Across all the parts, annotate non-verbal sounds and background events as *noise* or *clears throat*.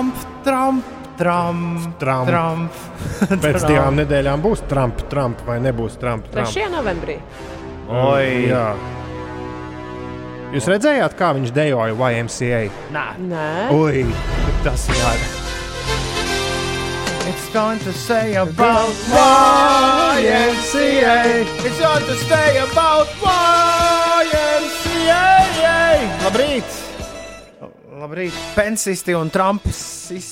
Trump, Trump, Trump, Trump. Trump. *laughs* Pēc divām nedēļām būs Trump, Trump vai nebūs Trump. Trump. 3. novembrī. Oi, Jā. Jūs redzējāt, kā viņš dejoja YMCA? Nē, Nē, Ui, tas ir jādara. It's time to say about YMCA. It's time to say about YMCA. Labrīt! Labrīt, pensisti un trumpisti.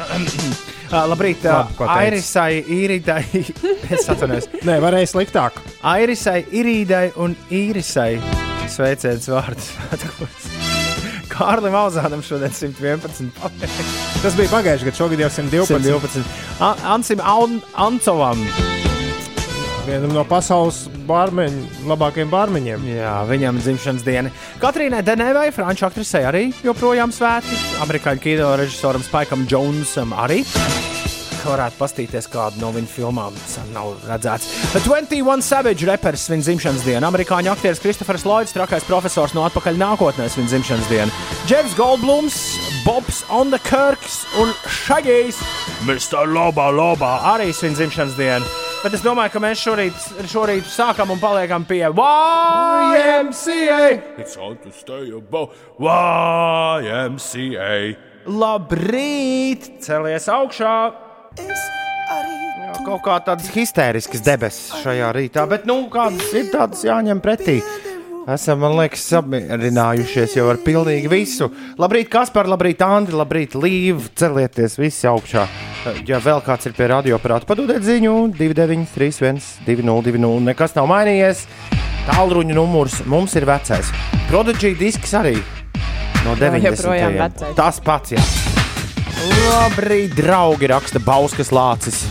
*clears throat* Ah, Labrīt, Labi, teici? Airisai, Īridai. *laughs* Es atvainojos. Nē, varēja sliktāk. Airisai, Irīdai un Īrisai. Sveiciens vārds. *laughs* Kārlim Alzānam šodien 111. pabeigts. Tas bija pagājušajā gadā, šogad jau 112. 112. A- Ansim An Ancovam. Vienam no pasaules bārmeņu, labākajiem bārmeņiem. Jā, viņam dzimšanas diena. Katrīnai Denevai, franču aktrisei, arī joprojām svētki. Amerikāņu kino režisoram Spikam Jonesam arī. Varētu paskatīties kādu no viņa filmām. Sen nav redzēts. 21 Savage reperis svin dzimšanas dienu. Amerikāņu aktieris Kristofers Lloyds, trakais profesors no atpakaļ nākotnē, svin dzimšanas dienu. Jeffs Goldblums, Bobs Ondekirks un Šagijs Mr. Loba Loba arī svin dzimšanas dienu. Bet es domāju, ka mēs šorīt, šorīt sākam un paliekam pie YMCA. It's all to stay above YMCA. Labrīt! Celies augšā! Jā, kaut kā tādas histēriskas debesis šajā rītā, bet nu, kādas ir tādas jāņem pretī. Esam, man liekas, samierinājušies jau ar pilnīgi visu. Labrīt, Kaspar, labrīt, Andri, labrīt, Līva. Celieties visi augšā. Ja vēl kāds ir pie radioaparāta, padodiet ziņu 2931, 202, nekas nav mainījies. Tālruņa numurs mums ir vecais. Prodigy disks arī no 90. joprojām vecais. Tas pats, jā. Labrīt, draugi, raksta Bauskas Lācis.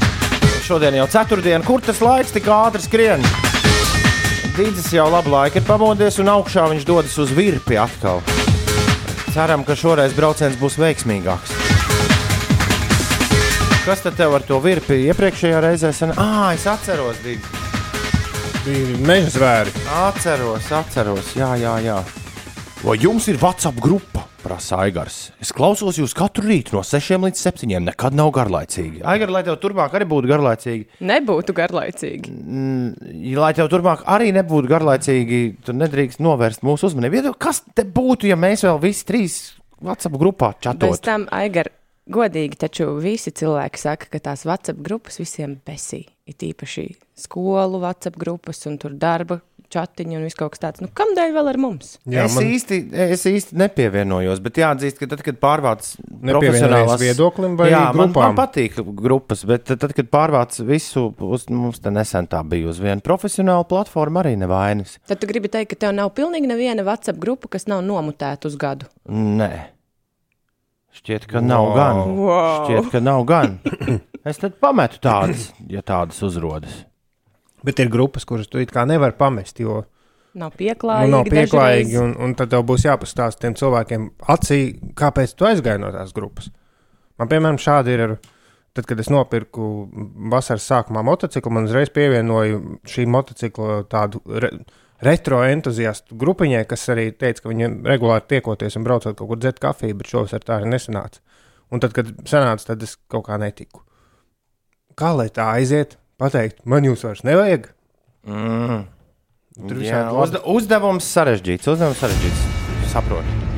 Šodien jau ceturtdiena, kur tas laiks tik ātri skrien? Dīdzis jau labu laiku ir pamodies, un augšā viņš dodas uz virpi atkal. Ceram, ka šoreiz brauciens būs veiksmīgāks. Kas tad tev ar to virpi iepriekšējā reizē? Sen... Ah, es atceros, Dīdzis. Bija meža zvēri. Atceros, atceros, jā, jā, jā. Vai jums ir WhatsApp grupa? Prasa Aigars. Es klausos jūs katru rītu no 6 līdz 7. Nekad nav garlaicīgi. Aigar, lai tev turpmāk arī būtu garlaicīgi. nebūtu garlaicīgi. Ja, lai tev turpmāk arī nebūtu garlaicīgi, tu nedrīkst novērst mūsu uzmanību. Iedomā, Kas te būtu, ja mēs vēl visi trīs WhatsApp grupā Bez čatot? tam, Aigar, godīgi, taču visi cilvēki saka, ka tās WhatsApp grupas visiem besī. Ir īpaši skolu WhatsApp grupas un tur darba chatiņi un viss kaut kas tāds. Nu, kamdēļ vēl ar mums? Jā, es, man... īsti, es īsti nepievienojos, bet jāatzīst, ka tad, kad pārvāc Nepievienojies profesionālās viedoklim vai jā, man, grupām? man patīk grupas, bet tad, kad pārvāc visu, uz, mums te nesen tā bija uz vienu profesionālu platformu, arī nevainas. Tad tu gribi teikt, ka tev nav pilnīgi neviena WhatsApp grupa, kas nav nomutēta uz gadu. Nē, šķiet, ka nav Wow. gan. Wow. Šķiet, ka nav gan. *coughs* Es tad pametu tādas, ja tādas uzrodas. Bet ir grupas, kuras tu it kā nevar pamest, jo Nav nu, pieklājīgi. nav pieklājīgi. Un, un tad tev būs jāpastāsta tiem cilvēkiem acī, kāpēc tu aizgāji no tās grupas. Man, piemēram, šādi ir. Ar, tad, kad es nopirku vasaras sākumā motociklu, man uzreiz pievienoja šī motocikla tādu re, retro entuziastu grupiņai, kas arī teica, ka viņi regulāri tiekoties un braucot kaut kur dzert kafiju, bet šovasar tā arī nesanāca. Un tad, kad sanāca, tad es kaut kā netiku. Kā lai tā aiziet? Pateikt, man jūs vairs nevajag. Mm. Tur Jā, uzde, uzdevums sarežģīts. Uzdevums sarežģīts. Saprotu.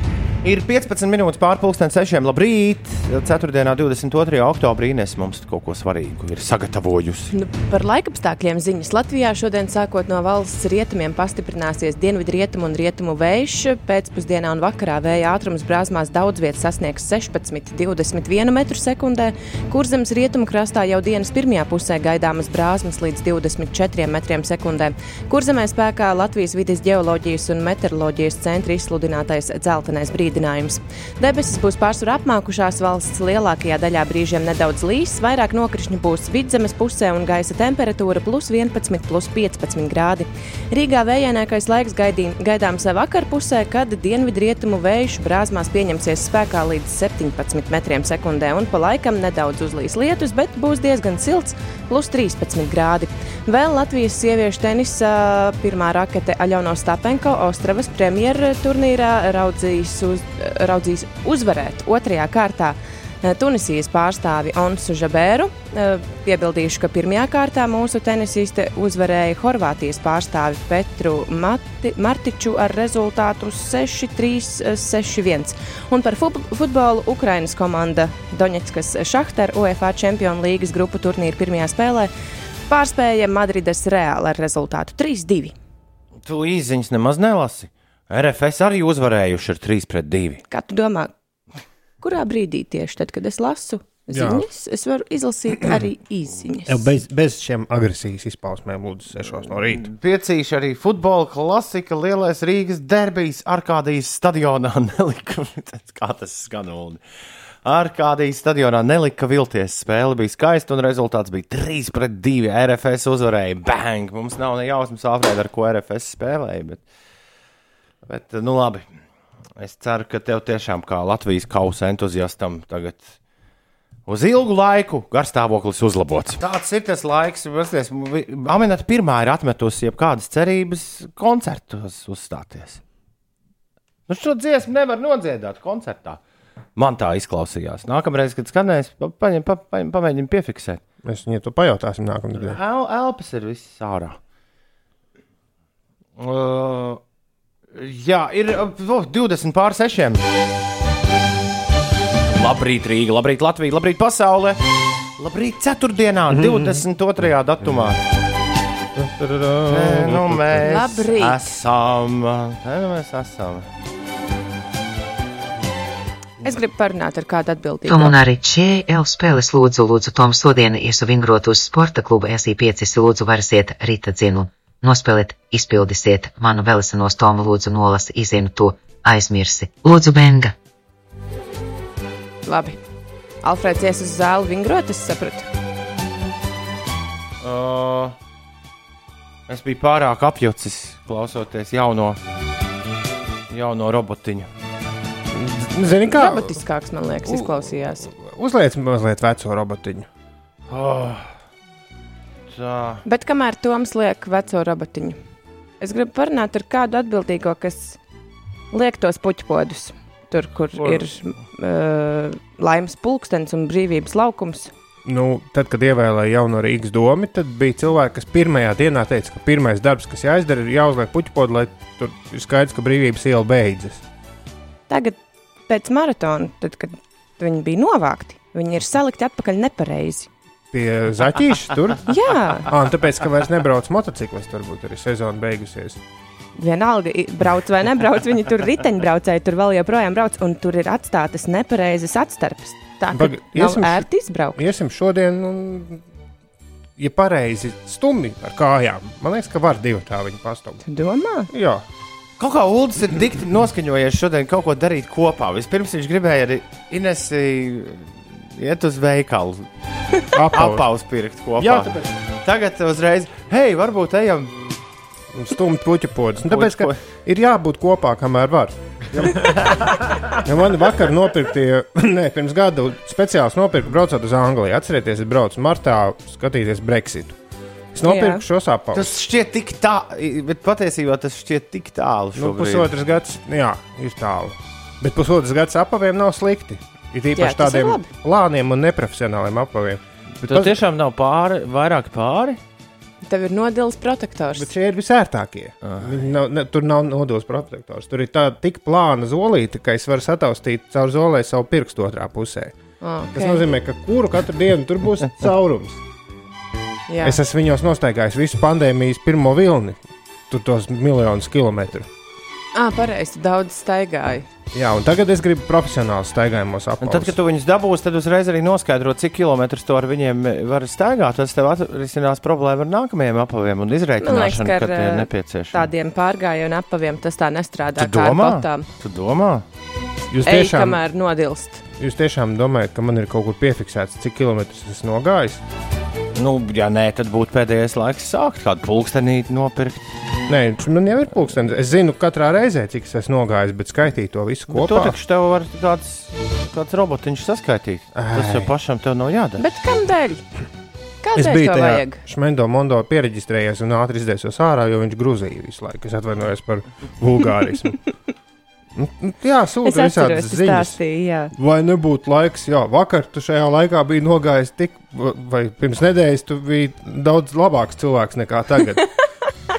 Ir 15 minūtes pārpusdienas sešiem. Labrīt! 4. un 22. oktobrī Ines mums kaut ko svarīgu ir sagatavojusi. Nu, par laikapstākļiem ziņas Latvijā šodien, sākot no valsts rietumiem, pastiprināsies dienvidu rietumu un rietumu vējš. Pēcpusdienā un vakarā vēja ātrums brāzmās daudz vietas sasniegs 16,21 m2. Kurzemes rietumu krastā jau dienas pirmajā pusē gaidāmas brāzmas līdz 24 m2. Kurzemē spēkā Latvijas vidas geoloģijas un meteoroloģijas centra izsludinātais dzeltenais brīdinājums. Debesis būs pārsvarā apmākušās valsts lielākajā daļā brīžiem nedaudz līs, vairāk nokrišņu būs vidzemes pusē un gaisa temperatūra plus 11, plus 15 grādi. Rīgā vējainākais laiks gaidī, gaidāms vakarpusē, kad dienvidrietumu vējš brāzmās pieņemsies spēkā līdz 17 metriem sekundē un pa laikam nedaudz uzlīs lietus, bet būs diezgan silts, plus 13 grādi. Vēl Latvijas sieviešu tenisa pirmā rakete Aļona Stapenko Ostravas premjeras turnīrā raudzīs, uz, raudzīs uzvarēt otrajā kārtā. Tunisijas pārstāvi Onsu Žabēru. Piebildīšu, ka pirmajā kārtā mūsu tenisiste uzvarēja Horvātijas pārstāvi Petru Mati, Martiču ar rezultātu 6-3, 6-1. Un par futbolu Ukrainas komanda Doņetskas Šahtar UEFA Čempionu līgas grupu turnīru pirmajā spēlē pārspēja Madrides Reāli ar rezultātu 3-2. Tu īsiņas nemaz nelasi. RFS arī uzvarējuši ar 3 pret 2. Kā tu domā, kurā brīdī tieši tad, kad es lasu ziņas, Jā. es varu izlasīt arī īsiņas? Bez, bez šiem agresijas izpausmēm, lūdzu, 6 no rīta. Piecīši arī futbola klasika, lielais Rīgas derbijs Arkādijas stadionā *laughs* nelika. Kā tas skan? Arkādijas stadionā nelika vilties. Spēle bija skaista un rezultāts bija 3 pret 2. RFS uzvarēja. Bang! Mums nav ne jausmas, Alfrēda, ar ko RFS spēlēja. Bet... Bet, nu labi. Es ceru, ka tev tiešām kā Latvijas kausa entuziastam tagad uz ilgu laiku garstāvoklis uzlabots. Tāds ir tas laiks, kas manā pirmā ir atmetusi jebkādas cerības koncertos uzstāties. Nu, šo dziesmu nevar nodziedāt koncertā. Man tā izklausījās. Nākamreiz, kad skanēs, paņem, pa, paņem, pamēģinām piefiksēt. Mēs viņai to pajautāsim nākamajā dienā. El, elpas ir viss ārā. Uh, Jā, ir oh, 20 pār 6. Labrīt, Rīga, labrīt, Latvija, labrīt, pasaule. Labrīt, ceturtdienā, 22. datumā. Te, nu mēs labrīt. esam. Te, nu mēs esam. Es gribu parunāt ar kādu atbildību. Tom un arī ČL spēles lūdzu, lūdzu, Tom šodien iesu vingrot uz sporta klubu SI5, lūdzu, varasiet rīta dzinu. Nospēliet, izpildīsiet manu vēlēšanos, Toma, lūdzu, nolasi, izinu to, aizmirsi. Lūdzu, Benga! Labi. Alfrēds ies uz zāli vingrot, es sapratu. Uh, es biju pārāk apjucis, klausoties jauno, jauno robotiņu. Zini, kā? Robotiskāks, man liekas, izklausījās. Uzliec mazliet veco robotiņu. Oh. Tā. Bet kamēr Toms liek veco robotiņu, es gribu parunāt ar kādu atbildīgo, kas liek tos puķpodus. Tur, kur Or. ir uh, laimes pulkstenis un brīvības laukums. Nu, tad, kad ievēlēja jauno Rīgas domu, tad bija cilvēki, kas pirmajā dienā teica, ka pirmais darbs, kas jāizdara, ir jāuzliek puķpodu, lai tur ir skaidrs, ka brīvības iela beidzas. Tagad, pēc maratona, tad, kad viņi bija novākti, viņi ir salikti atpakaļ nepareizi pie zaķīša tur? *laughs* Jā, ah, tāpēc, ka vairs nebrauc motociklists, varbūt arī sezona beigusies. Vienalga, brauc vai nebrauc, viņi tur riteņbraucēji tur vēl joprojām brauc, un tur ir atstātas nepareizas atstarpes. Tā kā iesim, ērti izbraukt. Iesim šodien, un, ja pareizi stumji ar kājām, man liekas, ka var divi tā viņi pastumt. Domā? Jā. Kaut kā Ulas ir dikti noskaņojies šodien kaut ko darīt kopā. Vispirms viņš gribēja arī Inesi iet uz veikalu, apaus pirkt kopā. Jā, tāpēc. Tagad uzreiz, hei, varbūt ejam. Stumt puķu podas. Nu, tāpēc, ka ir jābūt kopā, kamēr var. ja *laughs* man vakar nopirktie, *clears throat* ne, pirms gada speciāls nopirku braucot uz Angliju. Atcerieties, es braucu martā skatīties Brexitu. Es nopirku jā. šos apavus. Tas šķiet tik tālu, bet patiesībā tas šķiet tik tālu. Nu, pusotrs gads, jā, ir tālu. Bet pusotrs gads apaviem nav slikti. Ir īpaši Jā, tādiem plāniem un neprofesionāliem apaviem. Bet tas tiešām nav pāri, vairāk pāri. Tev ir nodils protektors. Bet šie ir visērtākie. Ah. Nav, ne, tur nav nodils protektors. Tur ir tāda tik plāna zolīte, ka es varu sataustīt caur zolē savu pirkstu otrā pusē. Ah, okay. Tas nozīmē, ka kuru katru dienu tur būs *laughs* caurums. Jā. Es esmu viņos nostaigājis visu pandēmijas pirmo vilni, tur tos miljonus kilometru. Ah, pareizi, daudz staigāju. Jā, un tagad es gribu profesionāli staigājumos apgūt. Tad, kad tu viņus dabūsi, tad uzreiz arī noskaidrot, cik kilometrus to ar viņiem var staigāt. Tas tev atrisinās problēmu ar nākamajiem apaviem un izreikināšanu, ka, ka tie ir nepieciešami. Tādiem pārgājienu apaviem tas tā nestrādā. Tu domā? Tu domā? Jūs Ej, tiešām, kamēr nodilst. Jūs tiešām domājat, ka man ir kaut kur piefiksēts, cik kilometrus es nogājis? Nu, ja nē, tad būtu pēdējais laiks sākt kādu pulkstenīti nopirkt. Nē, man jau ir pulkstenis. Es zinu, katrā reizē, cik es esmu nogājis, bet skaitīt to visu kopā. Bet to taču tev var kāds, kāds robotiņš saskaitīt. Ai. Tas jau pašam tev nav jādara. Bet kādēļ? Kādēļ es biju tajā Šmendo Mondo pieregistrējies un ātri izdēsos ārā, jo viņš grūzīja visu laiku. Es atvainojos par vulgārismu. *laughs* Nu, nu, Jā, sūta tu ziņas. stāstīji, jā. Vai nebūtu laiks, jā, vakar tu šajā laikā biji nogājis tik, vai pirms nedēļas tu biji daudz labāks cilvēks nekā tagad.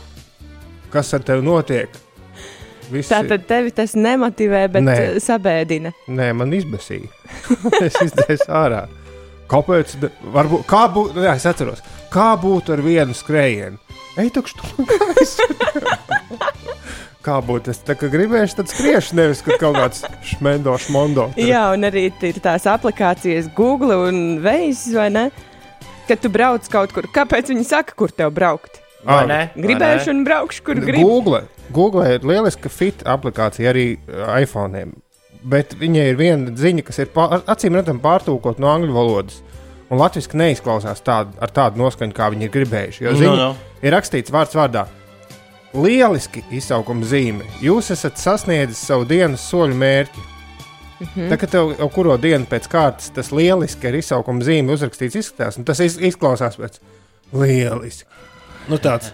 *laughs* Kas ar tevi notiek? Visi... Tātad tevi tas nemotivē, bet Nē. Sabēdina. Nē, man izbēsīja. *laughs* es izdevu ārā. Kāpēc? Varbūt, kā būtu, jā, es atceros, kā būtu ar vienu skrējienu? Ej, tukšu tu gaisu. *laughs* Kā būtu? Es tā gribēju, tad skriešu, nevis kad kaut kāds šmendo, šmondo. tur. Jā, un arī ir tās aplikācijas Google un Waze, vai ne? Kad tu brauc kaut kur, kāpēc viņi saka, kur tev braukt? Vai Ah, ne? Gribēšu un braukšu, kur gribu. Google, Google ir lieliska fit aplikācija arī uh, iPhone. Bet viņai ir viena ziņa, kas ir pār, acīm redzama pārtulkot no angļu valodas. Un latviešu neizklausās tādu, ar tādu noskaņu, kā viņi ir gribējuši. Jo Nu, ziņa nu. ir rakstīts vārds vārdā. Lieliski izsaukuma zīme. Jūs esat sasniedzis savu dienas soļu mērķi. Mm -hmm. Tā kā tev jau kuru dienu pēc kārtas tas lieliski ar izsaukuma zīmi uzrakstīts, izskatās, un tas iz, izklausās pēc lieliski. Nu, tāds,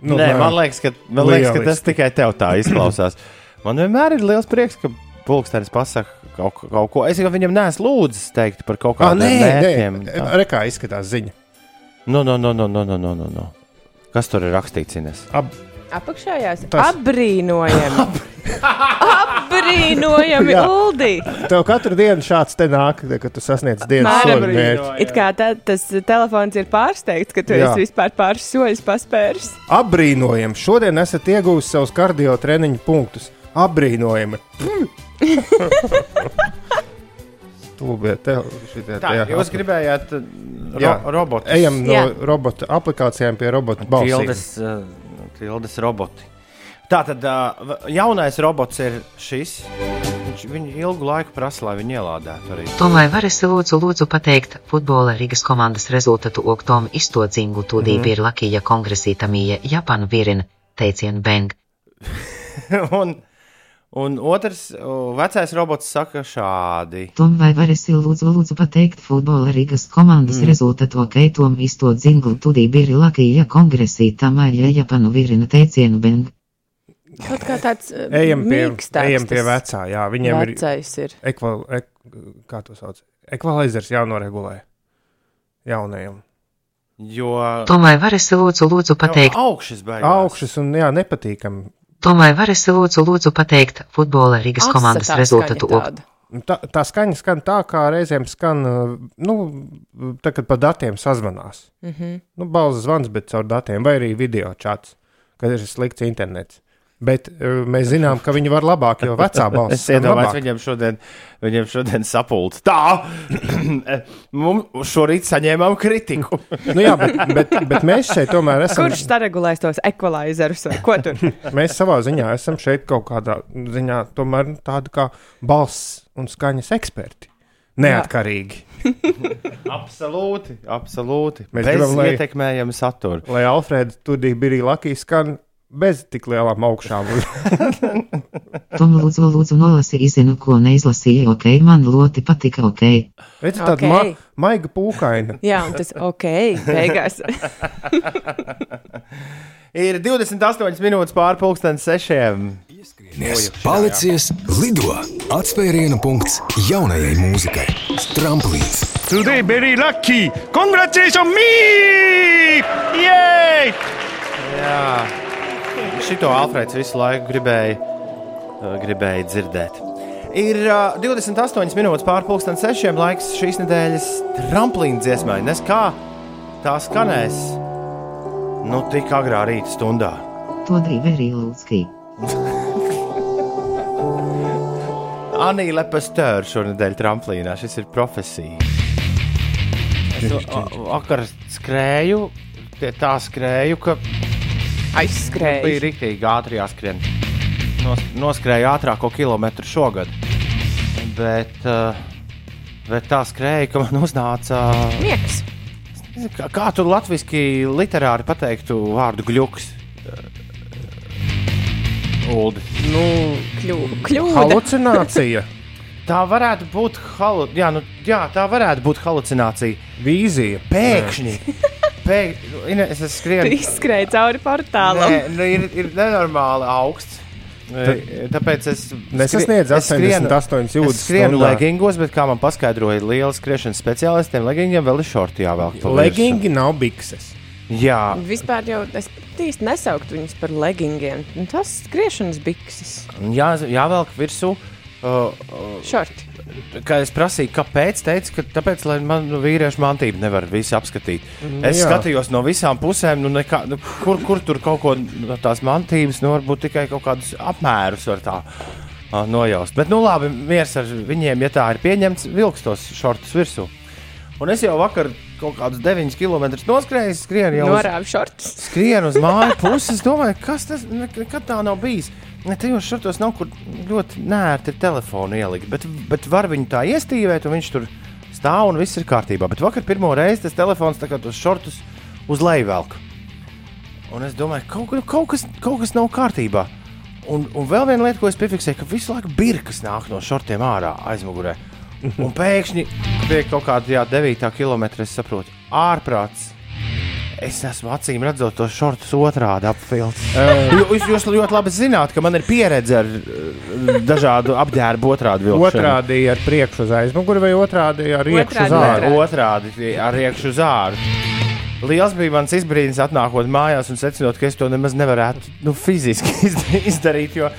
nu, Nē, man liekas, ka, man liekas, ka tas tikai tev tā izklausās. *clears throat* Man vienmēr ir liels prieks, ka pulkstenis pasakā kaut, kaut ko. Es jau viņam nesu lūdzis teikt par kaut kādiem tādiem lietām. Re, kā izskatās ziņa. No, no, no, no, no, no, no. Kas tur ir rakstīts? Ab, Apakšējās Tas- apbrīnojami. *laughs* apbrīnojami, Jā. Uldi. tev katru dienu šāds te nāk, kad tu sasniedz dienas mērķi. It kā tā, tas telefons ir pārsteigts, ka tu Jā. esi vispār pāris soļus paspēris. Apbrīnojami. Šodien esat iegūmis savus kardio treniņu punktus. Apbrīnojami. *laughs* Stulbie, tev šitie Tā, tie jūs gribējāt uh, ro Jā. robotu. Ejam no Jā. robota aplikācijām pie robota balsīm. Tildes, roboti. Tā tad jaunais robots ir šis. Viņš viņu ilgu laiku prasa, lai viņu ielādētu arī. Tomai varēsi lūdzu, lūdzu pateikt futbola Rīgas komandas rezultātu oktom iztodzingu tūdī Mhm. bija Lakija kongresītamīja Japanu virina teicienu beng. *laughs* un, un otrs, vecais robots saka šādi. Tomai varēsi lūdzu, lūdzu pateikt futbola Rīgas komandas mm. rezultātu oktom iztodzingu tūdī bija Lakija kongresītamīja Japanu virina teicienu beng. Kaut kā tāds uh, Ejam pie, mīkstāks ejam pie vecā. Jā, viņiem ir Vecais ir. ekval, ek, kā to sauc. Ekvalizers jānoregulē jaunajam. Jo Tomai varēsi lūdzu, lūdzu pateikt. augšas beigās. Augšas un jā, nepatīkami. Tomai varēsi lūdzu, lūdzu pateikt futbola Rīgas Asa komandas tā rezultātu. Tā, tā skaņa skan tā, kā reizēm skan, uh, nu, tā, kad pa datiem sazvanās. Mhm. Nu, balss zvans, bet caur datiem, vai arī video čats, kad ir slikts internets. Bet uh, mēs zinām, ka viņi var labāk, jo vecā *laughs* balss Es iedomājos, viņiem šodien, viņiem šodien sapulcē. Tā! *clears throat* Mums šorīt saņēmām kritiku. *laughs* Nu, jā, bet, bet, bet mēs šeit tomēr esam. Kurš saregulēs tos ekvalizerus vai ko tur? *laughs* Mēs savā ziņā esam šeit kaut kādā ziņā, tomēr tādi kā balss un skaņas eksperti. Neatkarīgi. absolūti, absolūti. Mēs Bez gribam, lai- ietekmējama satura. Lai Alfrēds Tudī bija Lakijas skan bez tik lielām augšām. *laughs* Tom lūdzu, lūdzu nolasi izinu, ko neizlasīju, ok, man ļoti patika, ok. Redz, tāda Ok. ma maiga pūkaina. Jā, un tas *laughs* ok, beigās. *laughs* Ir 28 minūtes pāri pusdienas sešiem. Ies, palicies, lido! Atspēriena punkts jaunajai mūzikai. Tramplīns. Today very lucky. Congratulations me! Yay! Jā, šito Alfrēds visu laiku gribēja, uh, gribēja dzirdēt. Ir uh, 28 minūtes pāri pusdienas sešiem laiks šīs nedēļas tramplīna dziesmai. Nes kā tā skanēs, nu tik agrā rīta stundā. To drīvērī lūdzu. *laughs* Anija Lepasteur šonadēļ tramplīnā. Šis ir profesija. Es va- vakar skrēju, tie tā skrēju, ka bija Aizskrēja. rīktīgi ātri jāskrien. Nos, noskrēju ātrāko kilometru šogad. Bet, uh, bet tā skrēja, ka man uznāca. Miegs. Kā, kā tu latviešu literāri pateiktu vārdu gluks? Uldi. Nu, Kļūda. Kļūda. halucinācija, Tā varētu būt halu... jā, nu, jā, tā varētu būt halucinācija. vīzija. Pēkšņi. *laughs* Pēkšņi. Es skrienu. izskrēji cauri portālam. Nē, nu, ir, ir nenormāli augsts. E, Tāpēc es Nesasniedz es skrienu- 88 jūdzes Es skrienu stundā. leggingos, bet kā man paskaidroja liela skriešanas speciālistiem, leggingiem vēl ir šorti jāvelk. Legingi nav bikses. Jā, Vispār jau es īsti nesauktu viņus par leggingiem. Nu, Tas skriešanas bikses, jā, jāvelk virsū. Uh, šorti. Kā es prasīju, kāpēc? Teica, ka tāpēc, lai man nu, vīriešu mantību nevar visi apskatīt. Es jā. skatījos no visām pusēm, nu, nekā, nu, kur, kur tur kaut ko no tās mantības, nu, varbūt tikai kaut kādus apmērus var tā uh, nojaust. Bet, nu, labi, miers ar viņiem, ja tā ir pieņemts, vilks tos šortus virsū. Un es jau vakar kaut kādus 9 km noskrēju, skrienu jau uz, skrienu uz māju pusi. Es domāju, kas tas nekad tā nav bijis. Ne, tajos šortos nav kur ļoti nērti telefonu ielikt, bet, bet var viņu tā iestīvēt, un viņš tur stāv un viss ir kārtībā. Bet vakar pirmo reizi tas telefons tā kā tos šortus uz leju velk. Un es domāju, ka kaut, kaut, kas, kaut kas nav kārtībā. Un, un vēl viena lieta, ko es piefiksēju, ka visu laiku birkas nāk no šortiem ārā aizmugurē. Un pēkšņi pie kaut kāda jā, 9 km es saprotu, ārprāts. Es esmu acīm redzot tos šortus otrādi apvilcis. Jūs, jūs ļoti labi zināt, ka man ir pieredze ar eh, dažādu apģērbu otrādi vilkšanu. Otrādi ar priekšu uz aizmuguri vai otrādi ar iekšu uz ārā. Otrādi, ar iekšu uz āru. Liels bija mans izbrīns, atnākot mājās un secinot, ka es to nemaz nevarētu nu, fiziski izda- *laughs* izdarīt. Jo,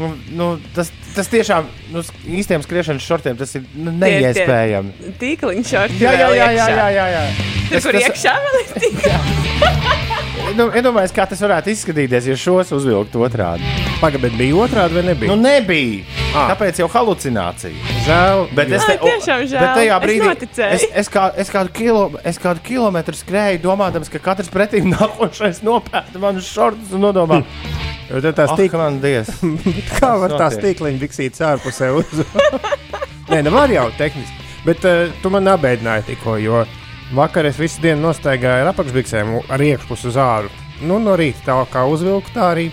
nu, nu, tas, tas tiešām nu, īstiem skriešanas šortiem tas ir nu, neiespējami. Tīkliņš šorti. Jā, jā, jā, jā, jā, jā, jā. Tur, kur iekšā vēl ir tīkliņš. Nu, Iedomājieties, kā tas varētu izskatīties, ja šos uzvilktu otrādi. Pagaidām, bija otrādi vai nebija? Nu, nebija. Ah. Tāpēc jau halucinācija. Žēl. Bet es, Ai, te, tiešām žēl. bet tajā Es brīdī noticēju. es, es, kā, es, kādu kilo, es kādu kilometru skrēju, domājot, ka katrs pretim nākošais nopērta manus šortus un nodomā, Jo tad tās tīk... man dievs. *laughs* Kā var tās tīkliņa biksītes ārpusē uz? *laughs* Nē, nu var jau tehniski. Bet uh, tu man apbēdināji tikko, jo vakar es visu dienu nostaigāju ar apakšbiksēm ar iekšpusi uz āru. Nu, no rīta tā kā uzvilku, tā arī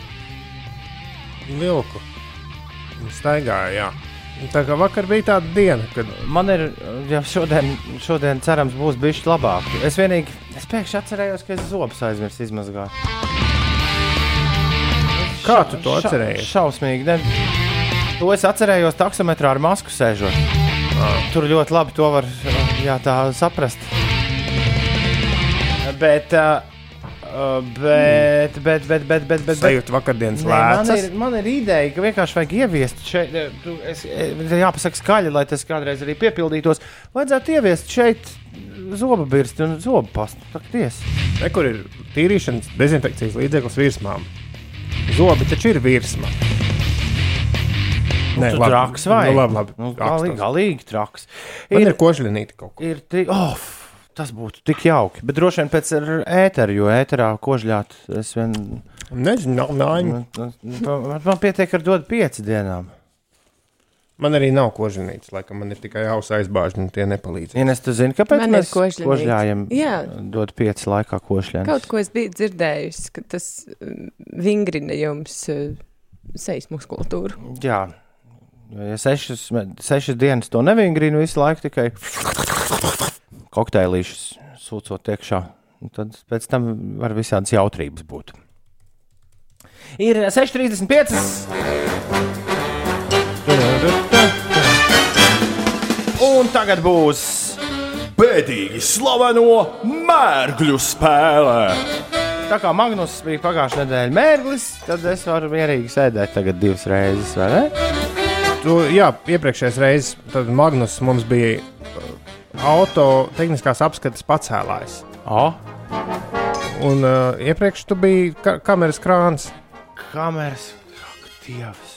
vilku. Staigāju, jā. Tā kā vakar bija tāda diena, kad Man ir, ja šodien, šodien cerams, būs bijis labāk. Es vienīgi, es pēkšņi atcerējos, ka es zobus aizmirsu izmazgāt. Kā tu to Ša- atcerējies? Šausmīgi. Ne? To es atcerējos taksometrā ar masku sēžot. Tur ļoti labi to var jā, tā saprast. Bet, uh, bet, bet, bet, bet, bet, bet, bet Sajūta vakardienas Nē, man, lēcas. ir, man ir ideja, ka vienkārši vajag ieviest šeit, eh, tu- es, jāpasaka skaļi, lai tas kādreiz arī piepildītos. Vajadzētu ieviest šeit zobu birsti un zobu pastu. Ties. Ne, kur ir tīrīšanas dezinfekcijas līdzeklis virsmām? Zobi taču ir virsma. Nē, tu traks vai? Nu, labi, labi. Nu, galīgi, galīgi traks. Man Ir, ir kožlinīti kaut ko. ir tri... oh, tas būtu tik jauki. Bet droši vien pēc ar ēteru, jo ēterā kožļāt es vien. Nezinu, nav nāņu. Man, man, man pietiek ar dot pieci dienām. Man arī nav kožlinītes, laikam man ir tikai ausa aizbāžņi, un tie nepalīdz. Ines, tu zini, kāpēc Man mēs? Jā. Dot pieci laikā kožļāt. Kaut ko es biju dzirdējusi, ka tas mm, vingrina jums uh, sejas muskultūru. Jā, jo, ja sešas, sešas dienas to nevingrinu visu laiku tikai kokteilīšus sūcot iekšā, tad pēc tam var visādas jautrības būt. Ir 6,35. Tagad būs bēdīgi slaveno mērgļu spēlē. Tā kā Magnus bija pagājušā nedēļa mērglis, tad es varu mierīgi sēdēt tagad divas reizes, vai ne? Tu, jā, iepriekšējais reizes, tad Magnus mums bija uh, auto tehniskās apskates pacēlājs. O, Un uh, iepriekš tu biji ka kameras krāns. kameras, ak, dievs.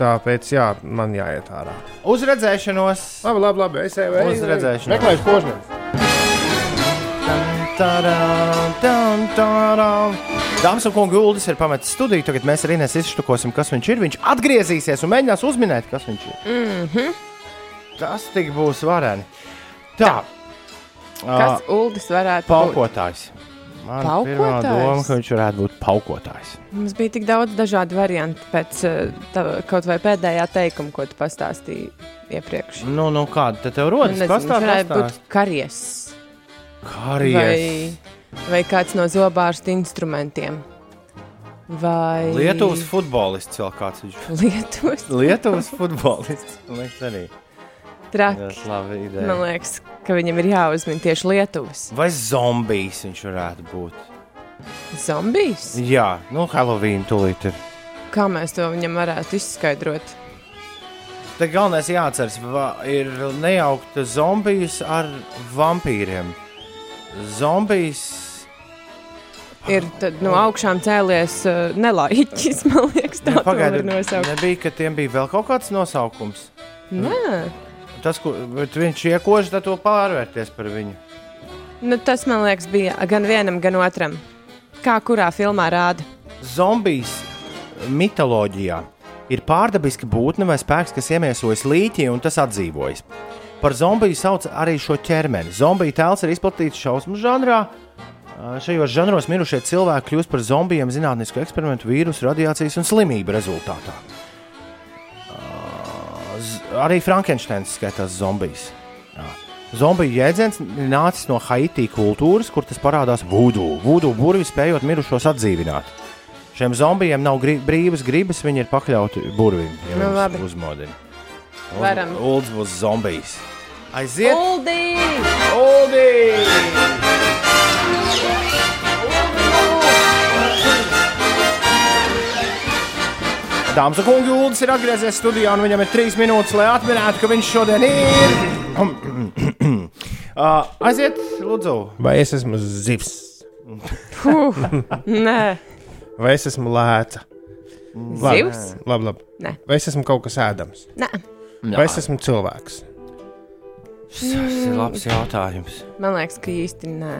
Tāpēc, jā, man jāiet ārā. Uz redzēšanos! Labi, labi, labi. Es jau Uz redzēšanos. Meklēšu tadam. Dāmas un kungi, Uldis ir pametis studiju. Tagad mēs arī izštukosim, kas viņš ir. Viņš atgriezīsies un mēģinās uzminēt, kas viņš ir. Mm -hmm. Tas tik būs vareni. Tā. Kas Uldis varētu būt? Paukotājs. Man Paukotājs? doma, ka viņš varētu būt paukotājs. Mums bija tik daudz dažādu variantu pēc uh, tava, kaut vai pēdējā teikuma, ko tu pastāstīji iepriekš. Nu, nu kāda tad tev rodas? Nezinu, viņš varētu būt karies Karjeras. vai, vai kāds no zobārsta instrumentiem. vai Lietuvas futbolists vēl kāds viņš. *laughs* Lietuvas. Lietuvas futbolists. Man liekas, arī. Traki. Man liekas, ka viņam ir jāuzmina tieši Lietuvas. Vai zombijs viņš varētu būt? Zombijs? Jā, nu, Halloween tūlīt ir. Kā mēs to viņam varētu izskaidrot? Te galvenais jāatceras, ir nejaukta zombijas ar vampīriem. Zombijs. Ir tad no augšām cēlies uh, nelaiķis, man liekas, tā to var Pagaidiet, nosaukt. nebija, ka tiem bija vēl kaut kāds nosaukums. Nē, Tas, ko viņš iekož, tad to pārvērties par viņu. nu, tas man liekas bija gan vienam, gan otram. Kā kurā filmā rāda? Zombijs mitoloģijā ir pārdabiska būtne vai spēks, kas iemiesojas līķī un tas atdzīvojas. Par zombiju sauc arī šo ķermeni. Zombiju tēls ir izplatīts šausmu žanrā. Šajos žanros mirušie cilvēki kļūst par zombijiem zinātnisku eksperimentu, vīrusu, radiācijas un slimību rezultātā. Arī Frankensteins skaitās zombijs. Jā. Zombiju jēdziens nācis no Haiti kultūras, kur tas parādās vūdu. Vūdu burvi spējot mirušos atdzīvināt. Šiem zombijiem nav gri brīvas gribas, viņi ir pakļauti burvim. Ja Nu, labi. uzmodina. Uz- Varam. Ulds būs zombijs. Aiziet! Uldī! Uldi! Dāmas un kungi, Ulas ir atgriezies studijā, un viņam ir trīs minūtes, lai atminētu, ka viņš šodien ir. *clears throat* uh, aiziet, lūdzu. Vai es esmu zivs, Huh, nē, vai es esmu lēca? zivs? Labi, labi. Nē. Vai es esmu kaut kas ēdams? Nē, Vai es esmu cilvēks? Tas ir labs jautājums. man liekas, ka īsti nē.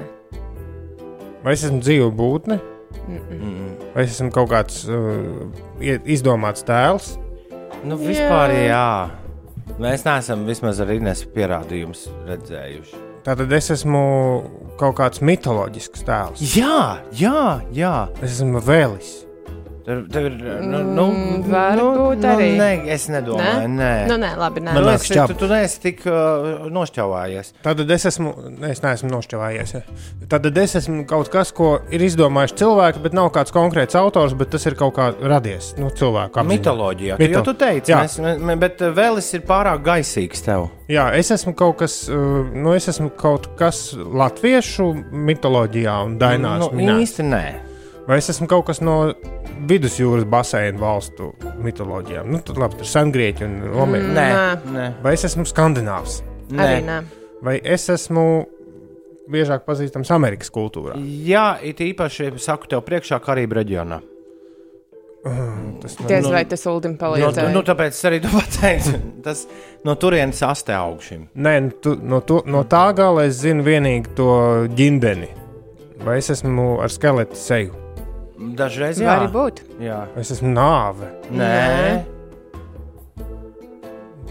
Vai es esmu dzīva būtne? Vai es esmu kaut kāds uh, izdomāts tēls? Nu, vispār jā. Mēs neesam vismaz ar Inês pierādījumus redzējuši. Tātad es esmu kaut kāds mitoloģisks tēls. Jā, jā, jā. Es esmu vēlis. Tev, tev ir. Nu, nu, Mm, varbūt arī. Nu, nē, es nedomāju, nē. nē. Nu, nē, labi, nē. Man Tu liekas, esi, šķab. tu, tu neesi tik uh, nošķauvājies. Tātad es esmu, ne, es neesmu nošķelājies. Ja. Tātad es esmu kaut kas, ko ir izdomājuši cilvēki, bet nav kāds konkrēts autors, bet tas ir kaut kā radies no cilvēka apziņā. Mitoloģijā. Mito- jau tu teici, Jā. mēs, mē- bet uh, vēlis ir pārāk gaisīgs tev. Jā, es esmu kaut kas, uh, nu, es esmu kaut kas latviešu mitoloģijā un dainās. nu, minēts. īsti nē. Vai es esmu kaut kas no vidusjūras baseina valstu mitoloģijām? Nu, tad labi, tur ir sengrieķi un romieši. Mm. Nē, Nē. nē. Vai es esmu skandināvs? Arī nē. Vai es esmu biežāk pazīstams Amerikas kultūrā? Jā, it īpaši saku tev priekšā Karību reģionā. Tas Diez nu- vai tas Uldim No, palīdzēja? nu, tāpēc es arī to *laughs* pateicu. Tas no turienes astē augšim. Nē, nu, tu, no, to, no tā gala es zinu tikai to ģimeni. Vai es esmu ar skeletu seju? Dažreiz jā. Var arī būt. jā. Es esmu nāve? Nē.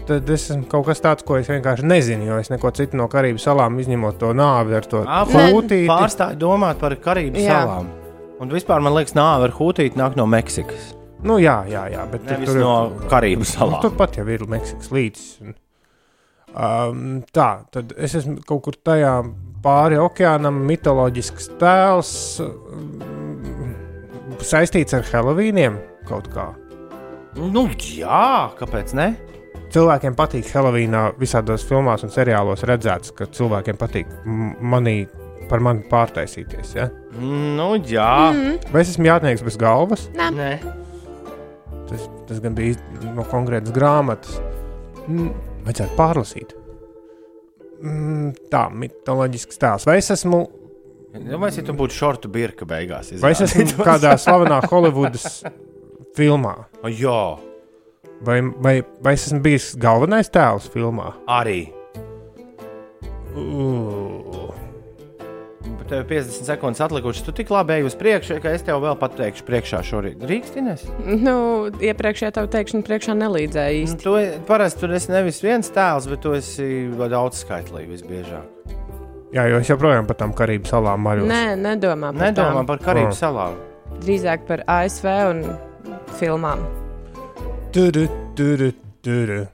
Tad es esmu kaut kas tāds, ko es vienkārši nezinu, jo es neko citu no Karību salām izņemot to nāvi ar to hūtīti. Pārstāj domāt par Karību Jā. salām. Un vispār man liekas, nāve ar hūtīti nāk no Meksikas. Nu, jā, jā, jā, bet Nevis tur, no Karību nu, salām. turpat jau ir Meksikas līcis. Un, um, tā, tad es esmu kaut kur tajā pāri okeānam, mitoloģisks tēls, um, saistīts ar Helovīniem kaut kā. Nu, jā, kāpēc ne? Cilvēkiem patīk Helovīnā, visādos filmās un seriālos redzēts, ka cilvēkiem patīk manī par mani pārtaisīties. Ja? Nu, jā. Mm. Vai es esmu jātnieks bez galvas? Nē. Tas, tas gan bija no konkrētas grāmatas. Mm, vajadzētu pārlasīt. Mm, tā, mitoloģisks tēls. Vai es esmu, Nu, vai tu būtu šortu birka beigās? vai es esmu kādā slavenā Holivudas filmā? O, Jā, Vai, vai, vai es esmu bijis galvenais tēls filmā? arī. Uh, Bet tev ir 50 sekundes atlikušas. Tu tik labi ej uz priekšu, ka es tev vēl pateikšu priekšā šorīt. Rīkstinies? Nu, iepriekšējā tavu teikšanu priekšā nelīdzēja Nu, īsti. tu parasti tur esi nevis viens tēls, bet tu esi daudz skaitlīgi visbiežāk. Jā, jo es joprojām par tām Karību salām maļos. Nē, nedomā par Nedomā par Karību Oh. salām. Drīzāk par ASV un filmām. Turu, turu, turu.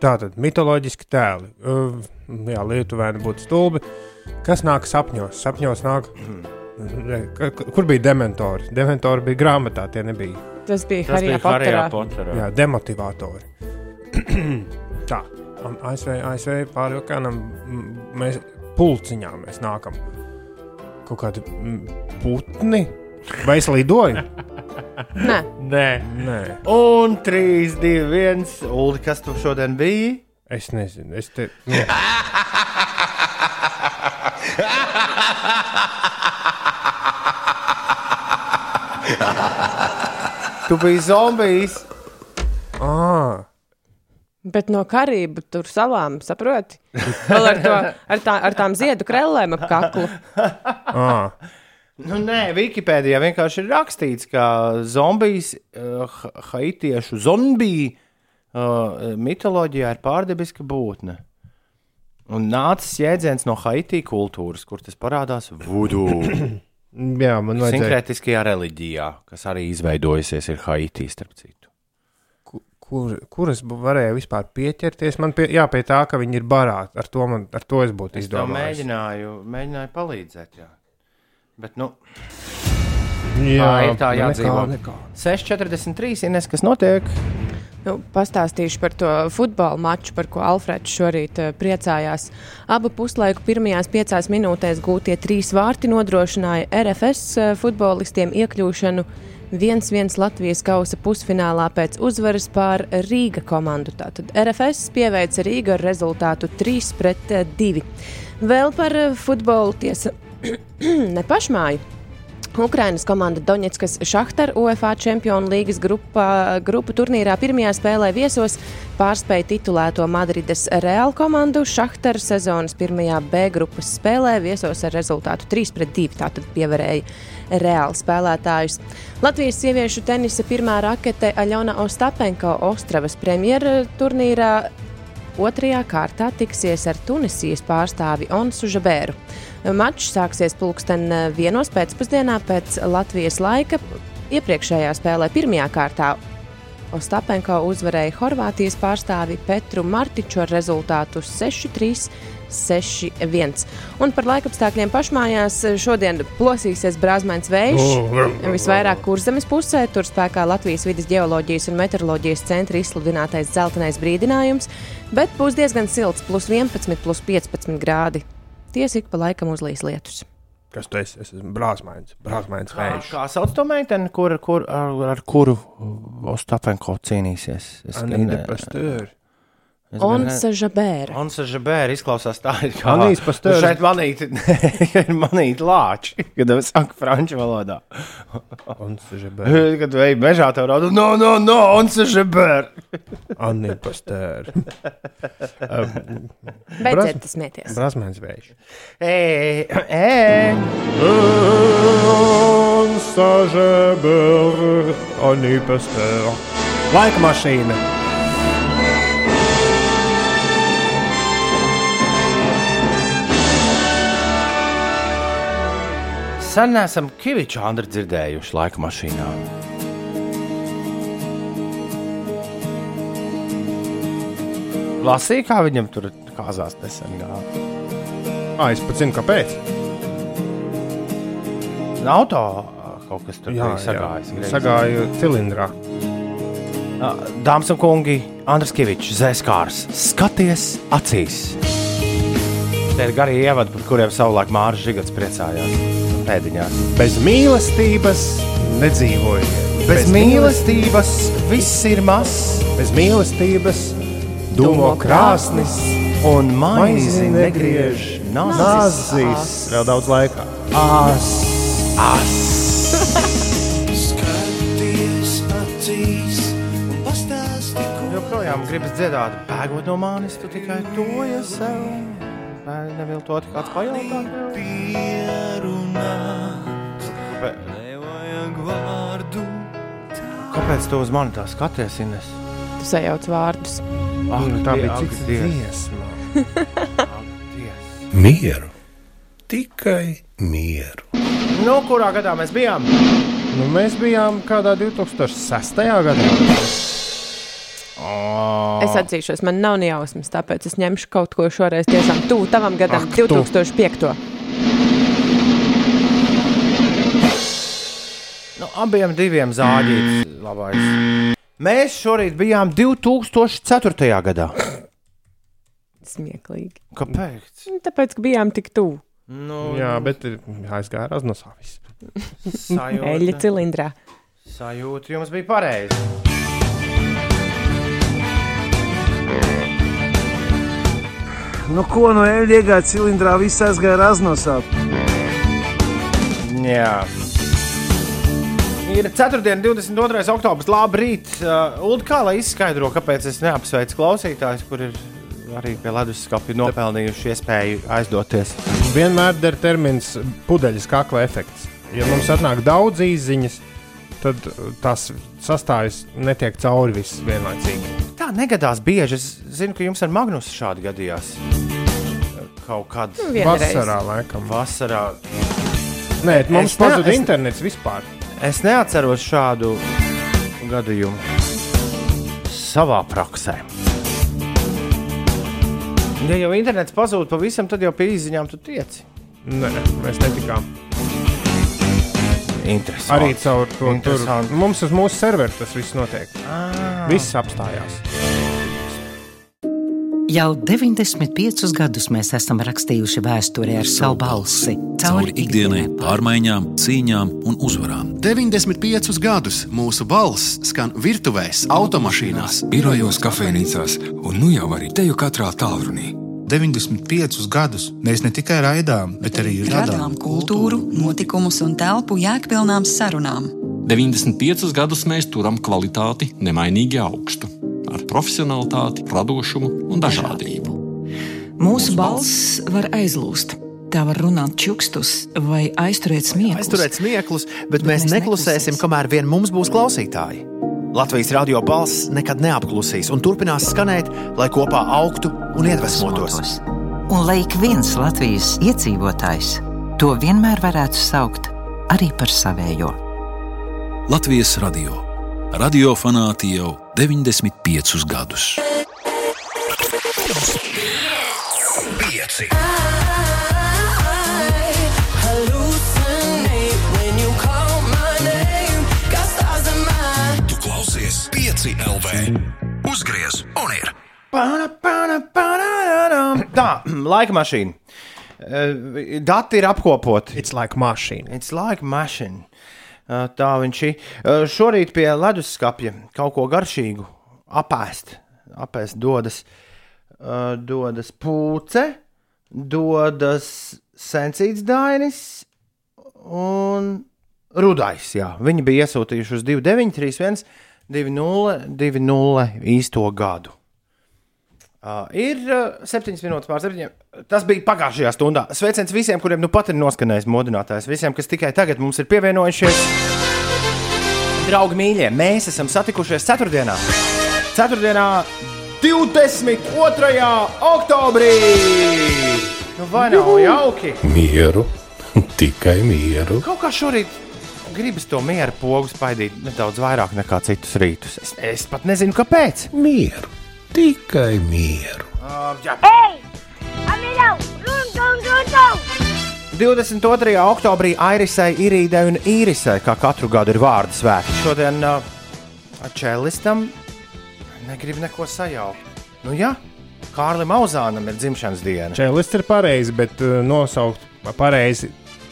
Tā tad mitoloģiski tēli. Uh, jā, lietuvēni būtu stulbi. Kas nāk sapņos? Sapņos nāk ka- Kur bija dementori? Dementori bija grāmatā, tie nebija. Tas bija Tas bija Harijā Poterā. Harijā Poterā. Jā, demotivatori. *clears throat* Tā, un ASV, ASV pāri okeānam m, mēs pulciņā mēs nākam. Kaut kādi m, putni. Vai es lidoju? Nē, Nē. Nē, Un 3, 2, 1. Ulu, kas tu šodien biji? es nezinu. Es te. Nē. *laughs* Tu biji zombijs. Ah, bet no Karību tur salām, saproti? Vēl ar, to, ar, tā, ar tām ziedu krellēm ap kaklu. *laughs* ah. Nu, nē, Wikipēdijā vienkārši ir rakstīts, ka zombijs, uh, haitiešu zombiju uh, mitoloģijā ir pārdabiska būtne. Un nācis jēdziens no Haiti kultūras, kur tas parādās vudu. *coughs* Jā, man vajadzēja. Sinkrētiskajā reliģijā, kas arī izveidojusies ir Haiti, starp citu. Ku- Kur, kur es bu- varēju vispār pieķerties? Man pie, jā, pie tā, ka viņi ir barāti. Ar to, man, ar to es būtu Es izdomājis. mēģināju, mēģināju palīdzēt. Jā. Bet, nu, Jā, tā ir tā nu, jādzīvo. nekā, nekā. 6,43 Ines, kas notiek? Nu, pastāstīšu par to futbola maču, par ko Alfrēds šorīt uh, priecājās. Abu puslaiku pirmajās piecās minūtēs gūtie trīs vārti nodrošināja RFS uh, futbolistiem iekļūšanu 1-1 Latvijas kausa pusfinālā pēc uzvaras pār Rīga komandu. Tātad RFS pieveica Rīga ar rezultātu 3-2. Vēl par uh, futbolu tiesa *clears throat* ne pašmāju. Ukrainas komanda Donetskas Šahtar UEFA Čempionu līgas grupā, grupu turnīrā pirmajā spēlē viesos pārspēja titulēto Madrides Real komandu. Šahtar sezonas pirmajā B grupas spēlē viesos ar rezultātu 3-2, tātad pievarēja Real spēlētājus. Latvijas sieviešu tenisa pirmā rakete Aļona Ostapenko Ostravas premjera turnīrā Otrajā kārtā tiksies ar Tunisijas pārstāvi Onsu Žabēru. Mačs sāksies pulksten vienos pēcpusdienā pēc Latvijas laika. Iepriekšējā spēlē pirmajā kārtā Ostapenko uzvarēja Horvātijas pārstāvi Petru Martiču ar rezultātu 6-3. 6-1. Un par laikapstākļiem pašmājās šodien plosīsies brāzmēns vējš. Visvairāk kurzemes pusē tur spēkā Latvijas vidas geoloģijas un meteoroloģijas centra izsludinātais dzeltenais brīdinājums, bet būs diezgan silts, plus 11, plus 15 grādi. Tiesa ik pa laikam uzlīs lietus. Kas tu esi? Es esmu brāzmains. Brāzmains Kā, vējš. kā sauc to meiteni, kur, kur, ar, ar kuru Ostapenko cīnīsies? Es Anīte Pasteur. Onsa Žabēra. Ansa Žabēra izklausās tā, it kā Anīs Pasteur. Šeit manīti, ir *laughs* manīti lāči, kad es saku franču valodā. Un Žebēr. *laughs* Kad veidi mežā tev rāda, no, no, no, Ansa Žabēra. *laughs* Anīte Pasteur. Beidziet smieties. Brāzmains vējš. Ē, ē. Un Žebēr. Anīte Pasteur. Laika mašīna. Sen neesam Kaviču Andru dzirdējuši laika mašīnā. Lasīju, kā viņam tur kāzās nesen gāja. Ah, es pat zinu, kāpēc. Auto kaut kas tur bija sagājis. greizi. Sagāju cilindrā. Dāmas un kungi, Andris Kavičs, Zēskārs, skaties acīs. Tie ir garie ievadi, par kuriem savulaik Mārcis Žigats priecājās. Pēdiņās. Bez mīlestības nedzīvoju. Bez mīlestības viss ir mazs, Bez mīlestības dūmo krāsnis. un maizi negriež nazis. Vēl daudz laika. As, as. Joprojām gribas dziedāt, bēgot no manis, tu tikai to sev. Vai neviltot kāds pajautāt? Kāpēc- Nevajag vārdu. Kāpēc tu uz mani tā skaties, Ines? Tu sajauc vārdus. Ak, Nu, tā bija cits Dievs, *laughs* dziesma. Mieru, tikai mieru. Nu, kurā gadā mēs bijām? Nu, mēs bijām kādā 2006. gadā. Es atzīšos, man nav jausmas, tāpēc es ņemšu kaut ko šoreiz tiešām tuvu tavam gadam, Ak, tu. Abiem diviem zāģītis labais. Mēs šorīt bijām 2004. gadā. Smieklīgi. Kāpēc? Nu, Tāpēc, ka bijām tik tuvu. Nu, Jā, bet ir aizgāja Raznosā. viss. Eļļa sajūta, cilindrā. sajūta jums bija pareiza. Nu, ko no eļļas iegāja cilindrā, viss aizgāja raznosā. Jā. Ir 4. un 22. oktobris. Labrīt! Uh, Ulu, kā lai izskaidro, kāpēc es neapsveicu klausītājus, kur ir arī pie leduskapja nopelnījuši iespēju aizdoties. Vienmēr der termins pudeļas kakla efekts. Ja mums atnāk daudz īsiņas, tad uh, tās sastājas netiek cauri viss vienlaicīgi. Tā negadās bieži. Es zinu, ka jums ar Magnusu šādi gadījās. Kaut kad Nu, vienreiz. Vasarā, laikam. vasarā. Nē, mums pazuda internets vispār. Es neatceros šādu gadījumu savā praksē. Ja jau internets pazūd pavisam, tad jau pie izziņām tu tieci. Nē, mēs netikām. Interesanti. Arī caur to tur. Interesanti. Mums uz mūsu servera tas viss notiek. Viss apstājās. Jau 95 gadus mēs esam rakstījuši vēsturē ar savu balsi, Cauri ikdienai, pārmaiņām, cīņām un uzvarām. 95 gadus mūsu balss skan virtuvēs, automašīnās, birojos, kafejnīcās un nu jau arī teju katrā tālrunī. 95 gadus mēs ne tikai raidām, bet arī radām radām kultūru, notikumus un telpu jēgpilnām sarunām. 95 gadus mēs turam kvalitāti nemainīgi augstu, ar profesionalitāti, radošumu un dažādību. Mūsu balss var aizlūst. Tā var runāt čukstus vai aizturēt smieklus. Aizturēt smieklus, bet mēs neklusēsim, kamēr vien mums būs klausītāji. Latvijas radio balss nekad neapklusīs un turpinās skanēt, lai kopā augtu un iedvesmotos. Un lai ik viens Latvijas iedzīvotājs to vienmēr varētu saukt arī par savējo. Latvijas radio. Radio fanāti jau 95 gadus. Pieci. Tu klausies pieci LV. Uzgriez un ir. Pana, pana, pana, Tā, laika mašīna. Eh, Dati ir apkopoti. It's like mašīna. It's like machine. Eh, Tā viņš ir. Eh, Šorīt pie leduskapja kaut ko garšīgu apēst. Apēst dodas, eh, dodas pūce, dodas sensīts dainis un rudais. Jā. Viņi bija iesūtījuši uz 2931, 20, 20 īsto gadu. Uh, ir uh, 7 minūtes pār 7. Tas bija pagājušajā stundā. Sveiciens visiem, kuriem nu pat ir noskanējis modinātājs. Visiem, kas tikai tagad mums ir pievienojušies. Draugi mīļie, mēs esam satikušies ceturtdienā. Ceturtdienā, 22. oktobrī. Nu, vai nav jauki? Mieru, *laughs* tikai mieru. Kaut kā šorīt gribas to mieru pogu spaidīt nedaudz vairāk nekā citus rītus. Es, es pat nezinu, kāpēc. Mieru, tikai mieru. Uh, jā. Ei! Amiļau! Run, run, run, run! 22. oktobrī Airisai, Irīdai un Īrisai, kā katru gadu ir vārdu svētki. Šodien uh, čēlistam negrib neko sajaukt. Nu, jā, Kārlim Auzānam ir dzimšanas diena. Čēlis ir pareizi, bet uh, nosaukt pareizi,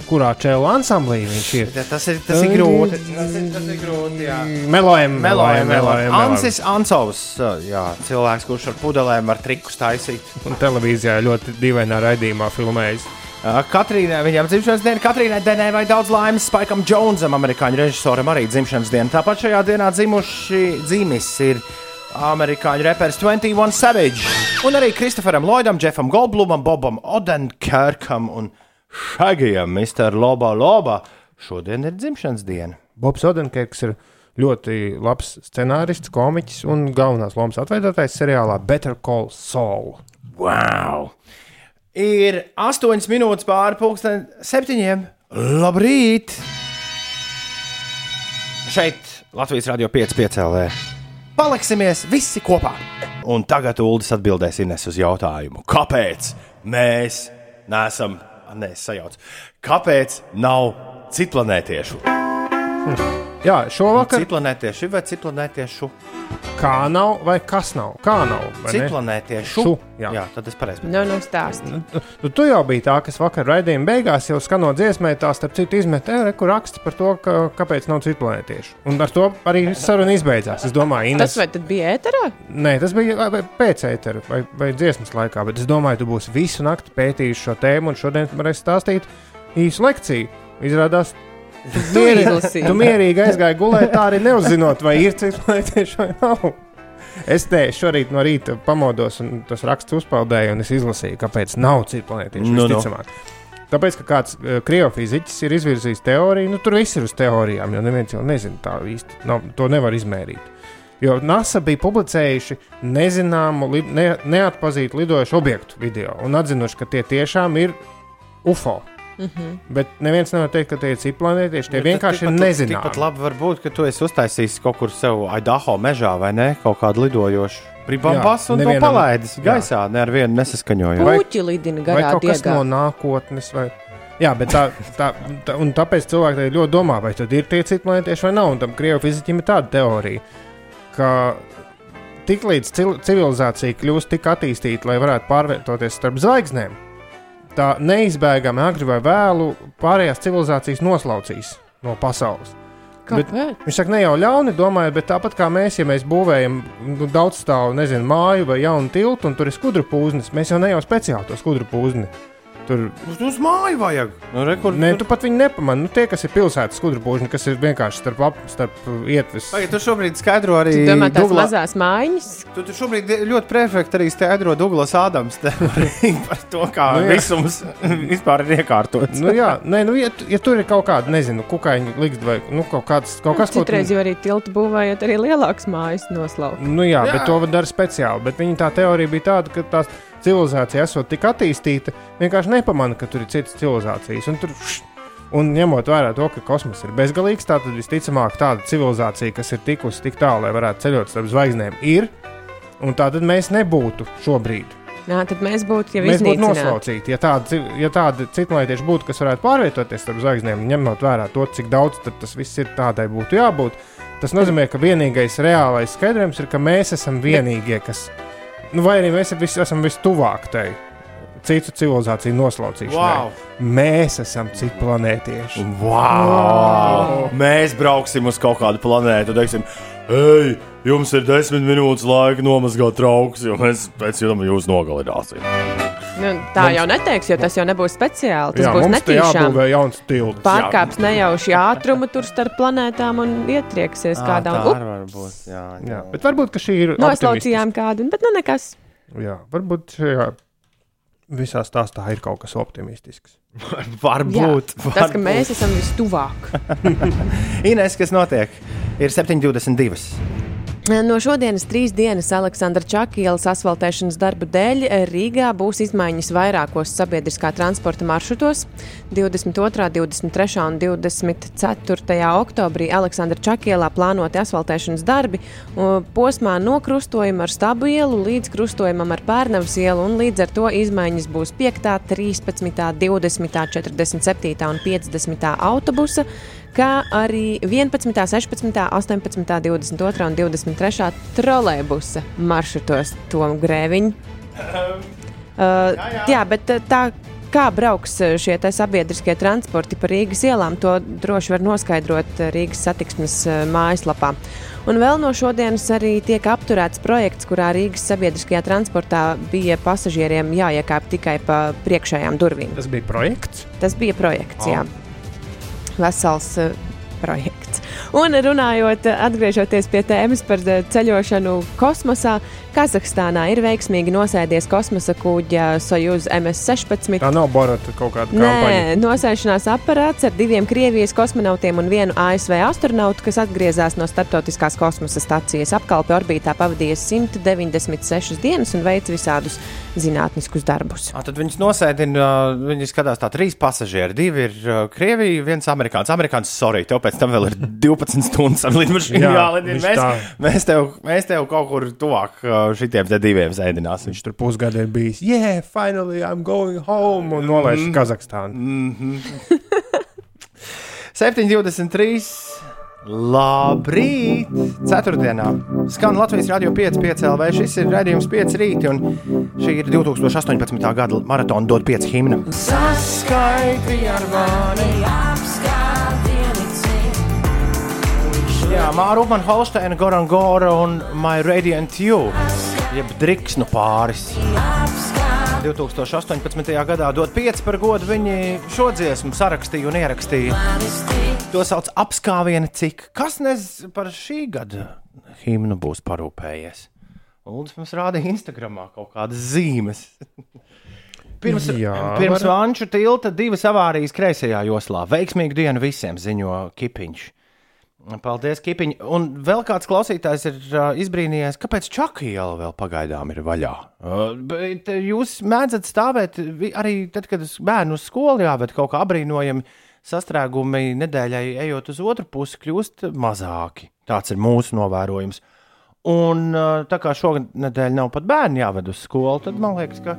kurā čēlu ansamblī viņš ir. Ja Tas ir, tas ir grūti. Tas ir, tas ir grūti jā. Melojam, Melojam, melojam. Ansis Ansovs, jā, cilvēks, kurš ar pudelēm var trikus taisīt. Un televīzijā ļoti dīvainā raidījumā filmējis. Katrīnai, viņam dzimšanas diena, Katrīnai Denē vai daudz laimes Spikam Jonesam, amerikāņu režisoram, arī dzimšanas diena. Tāpat šajā dienā dzimuši dzimis ir amerikāņu reperis 21 Savage un arī Kristoferam Lloydam, Jeffam Goldblumam, Bobam Odenkirkam un Šagijam, Mr. Loba Loba. Šodien ir dzimšanas diena. Bobs Odenkirks ir ļoti labs scenārists, komiķis un galvenās lomas atveidotājs seriālā Better Call Saul. Wow! Ir 8 minūtes pāri pusdien septiņiem. Labrīt! Šeit Latvijas Rādio 5,5 LV. Paliksimies visi kopā! Un tagad Ulas atbildēs Ines uz jautājumu, kāpēc mēs neesam, nē, es sajaucu, kāpēc nav citplanētiešu? Jā, šovakar. Ciplanētieši vai ciplanētiešu? Kā nav vai kas nav? Kā nav? vai ne? Ciplanētiešu. Šu, jā. jā, tad es pareizi. Nu, nu stāst. Nu, tu jau biji tā, kas vakar raidījuma beigās jau skanot dziesmē, tā starp citu izmetē, kur raksta par to, ka, kāpēc nav citu planētiešu. Un ar to arī saruna izbeidzās. Es domāju, Ines, Tas vai tad bija ēterā? Nē, tas bija pēc ētera vai, vai dziesmas laikā, bet es domāju, tu būsi visu nakti pētījis šo tēmu un šodien varēsi stāstīt īsu lekciju. Izrādās, tu, izlasīji. tu mierīgi aizgāji gulēt, tā arī neuzzinot, vai ir planētieši vai nav. Es te šorīt no rīta pamodos, un tas raksts uzpeldēja, un es izlasīju, kāpēc nav citu planētiešu. Nu, nu. visticamāk. Tāpēc, ka kāds uh, krievifiziķis ir izvirzījis teoriju, nu tur viss ir uz teorijām, jo neviens jau nezina tā īsti. Nav, to nevar izmērīt. Jo NASA bija publicējuši nezināmu, li, ne, neatpazītu lidojošu objektu video un atzinuši, ka tie tiešām ir UFO. Mhm. Bet neviens nevar teikt, ka tie ir ciplanētieši. Tie vienkārši ir nezināmi. labi var būt, ka tu esi uztaisījis kaut kur sev Aidaho mežā vai ne, kaut kādu lidojošu. Pribambas un to nevienam- palaidis jā. gaisā, ne ar vienu nesaskaņojot. Vai- Puķi lidina Vai garā kaut kas diegā. no nākotnes? Vai... Jā, bet tā, tā, tā, un tāpēc cilvēki tagad ļoti domā, vai tad ir tie ciplanētieši vai nav. Un tam krievu fiziķim ir tāda teorija, ka tiklīdz civilizācija kļūst tik attīstīta, lai varētu pārvietoties starp zvaigznēm, tā neizbēgami agri vai vēlu pārējās civilizācijas noslaucīs no pasaules. Viņš saka, ne jau ļauni domājot, bet tāpat kā mēs, ja mēs būvējam nu, daudz stāvu, nezinu, māju vai jaunu tiltu, un tur ir skudru pūznis, mēs jau ne jau speciāli to skudru pūzni. Tur uz māju vajag. Nu, re, kur, Nē, tu pat viņu nepamani. Nu, tie, kas ir pilsētas skudru pūžņi, kas ir vienkārši starp, ap, starp uh, ietves. Vai tu šobrīd skaidro arī Tu domā, tās Dougla- mazās mājiņas? Tu, tu šobrīd ļoti perfekti arī skaidro Douglas Ādams *laughs* par to, kā Nu, nu, jā. visums *laughs* vispār ir iekārtots. Nu, jā, nē, nu, ja, ja tur ir kaut kāda, nezinu, kukaiņa liksta vai nu, kaut, kāds, kaut kas, ko tu- Citreiz jau arī tiltu būvējot, arī lielākas mājas noslaukt. Nu, jā, jā, bet to dara speciāli. Bet viņa tā teorija bija tāda, ka tās civilizācija, esot tik attīstīta, vienkārši nepamanā, ka tur ir citas civilizācijas. Un, tur, un ņemot vērā to, ka kosmos ir bezgalīgs, tad visticamāk tāda civilizācija, kas ir tikusi tik tālu, lai varētu ceļot starp zvaigznēm, ir. Un tā tad mēs nebūtu šobrīd. Jā, tad mēs būtu jau Mēs būtu noslaucīti. Ja tādi, ja tādi citlaidieši būtu, kas varētu pārvietoties starp zvaigznēm, ņemot vērā to, cik daudz tas viss ir tādai būtu jābūt, tas nozīmē, ka vienīgais reālais skaidrojums ir, ka mēs esam vienīgie, kas. Nu, vai arī mēs visi esam vistuvāk tai citu civilizāciju noslaucīšanai. Wow! Mēs esam citu planētieši. Wow! Mēs brauksim uz kaut kādu planētu teiksim, hei, jums ir desmit minūtes laika nomazgāt trauks, jo mēs pēc tam jūs nogalināsim. Nu, tā Mums- jau neteiks, jo tas jau nebūs speciāli. Tas Jā, būs netīšām. jauns tilts. Pārkāps nejauši ātrumu tur starp planētām un ietrieksies kādā tā un var būt. Jā, Jā, bet varbūt ka šī ir. noslaucījām kādu, bet nu nekas. Jā, varbūt šajā visā stāstā ir kaut kas optimistisks. *laughs* Varbūt. Jā, tas, ka mēs esam vistuvāk. *laughs* Ines, kas notiek? Ir 7,22. No šodienas trīs dienas Aleksandra Čakielas asfaltēšanas darbu dēļ Rīgā būs izmaiņas vairākos sabiedriskā transporta maršrutos. 22., 23. un 24. oktobrī Aleksandra Čakielā plānoti asfaltēšanas darbi posmā no krustojuma ar Stabu ielu līdz krustojumam ar Pērnavas ielu, un līdz ar to izmaiņas būs 5., 13., 20., 47. un 50. autobusa kā arī 11, 16, 18, 22 un 23 trolēļbusa maršrutos Tomu Grēviņu. Uh, jā, jā, bet uh, tā kā brauks šie sabiedriskie transporti pa Rīgas ielām, to droši var noskaidrot Rīgas satiksmes mājaslapā. Un vēl no šodienas arī tiek apturēts projekts, kurā Rīgas sabiedriskajā transportā bija pasažieriem jāiekāp tikai pa priekšējām durvīm. Tas bija projekts. Tas bija projekts, Oh. jā. Vesels uh, projekts. Un runājot, uh, atgriežoties pie tēmas par uh, ceļošanu kosmosā, Kazahstānā ir veiksmīgi nosēdies kosmosa kuģa Sojuz MS-16. Tā nav barota kaut kāda kampaņa. Nē, nosēšanās aparāts ar diviem Krievijas kosmonautiem un vienu ASV astronautu, kas atgriezās no starptautiskās kosmosa stācijas apkalpe orbītā pavadīja 196 dienas un veica visādus zinātniskus darbus. À, tad viņus nosēdina, viņi skatās tā trīs pasažieri. Divi ir Krievija, viens amerikānis. Amerikānis, sorry, tev pēc tam vēl ir 12 stundas ar lidmašīnu Jā, jālidina. viņš Mēs, mēs, tev, mēs tev kaut kur tuvāk uh, šitiem diviem sēdināsim. Viņš tur pusgadu ir bijis. Yeah, finally I'm going home! Un nolaiž Mm. Kazahstānu. Mm -hmm. 7,23. Labrīt! Ceturtdienā skan Latvijas radio 5,5 LV. Šis ir redzējums 5 rīti, un šī ir 2018. gada maratona dod 5 himna. Saskaiti ar mani! Jā, Māra Upmana, Holsteina, Goran Gora un My Radiant You, jeb Driksnu pāris. 2018. gadā dod 5 par godu. Viņi šo dziesmu sarakstīja un ierakstīja. To sauc par apskāvienu, cik. Kas nezina par šī gada himnu būs parūpējies? Lūdzu, mums rādīja Instagramā kaut kādas zīmes. *laughs* Pirms, Jā, pirms var- Vanču tilta divas avārijas kreisajā joslā. Veiksmīgu dienu visiem ziņo Kipiņš. Paldies, Kipiņ. Un vēl kāds klausītājs ir uh, izbrīnījies, kāpēc Čaka iela vēl pagaidām ir vaļā. Uh, bet jūs mēdzat stāvēt arī tad, kad bērnu uz skolu jāved kaut kā apbrīnojami. Sastrēgumi nedēļai ejot uz otru pusi kļūst mazāki. Tāds ir mūsu novērojums. Un uh, tā kā šonadēļ nav pat bērni jāved uz skolu, tad man liekas, ka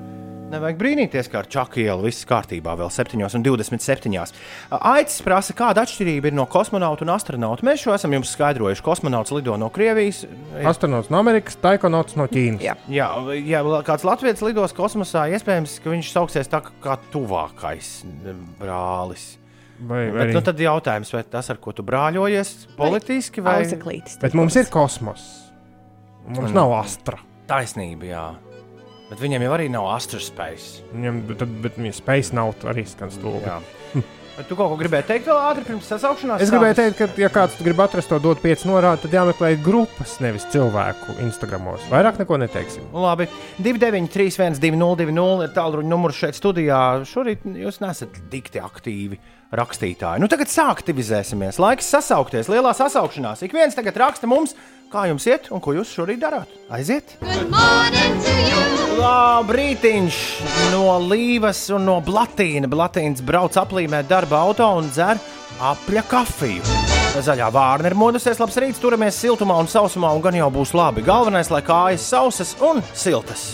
nevajag brīnīties, ka ar Čaku ielu viss kārtībā vēl 7,27. Aicis prasa, kāda atšķirība ir no kosmonauta un astronauta. Mēs šo esam jums skaidrojuši. Kosmonauts lido no Krievijas. Astronauts no Amerikas, taikonauts no Ķīnas. Jā. Jā, ja kāds latviečs lidos kosmosā, iespējams, ka viņš sauksies tā kā tuvākais brālis. Vai, vai Bet, nu, tad jautājums, vai tas, ar ko tu brāļojies, politiski vai Auseklītis. Bet mums ir kosmos. Mums Mm. nav astra. taisnība? Jā. Bet viņiem jau arī nav astrospējas. Viņam tad, bet viņa spējas nav arī skan. Jā. *laughs* Vai tu kaut ko gribēji teikt vēl ātri pirms sasaukšanās? Es gribēju teikt, ka, ja kāds grib atrast to dot pieci norādi, tad jāmeklē grupas, nevis cilvēku Instagramos. Vairāk neko neteiksim. Labi, 293, 202, ir tālruņa numurs šeit studijā. Šorīt jūs nesat dikti aktīvi rakstītāji. Nu, tagad sāk aktivizēsimies. Laiks sasaukties, lielā sasaukšanās. Ik viens tagad raksta mums, kā jums iet un ko jūs šorīt darāt. Aiziet! Labrītiņš no Līvas un no Blatīna. Blatīns brauc aplīmēt darba auto un dzer apļa kafiju. Zaļā vārna ir modusies, labs rīts, turamies siltumā un sausumā, un gan jau būs labi. Galvenais, lai kājas sausas un siltas.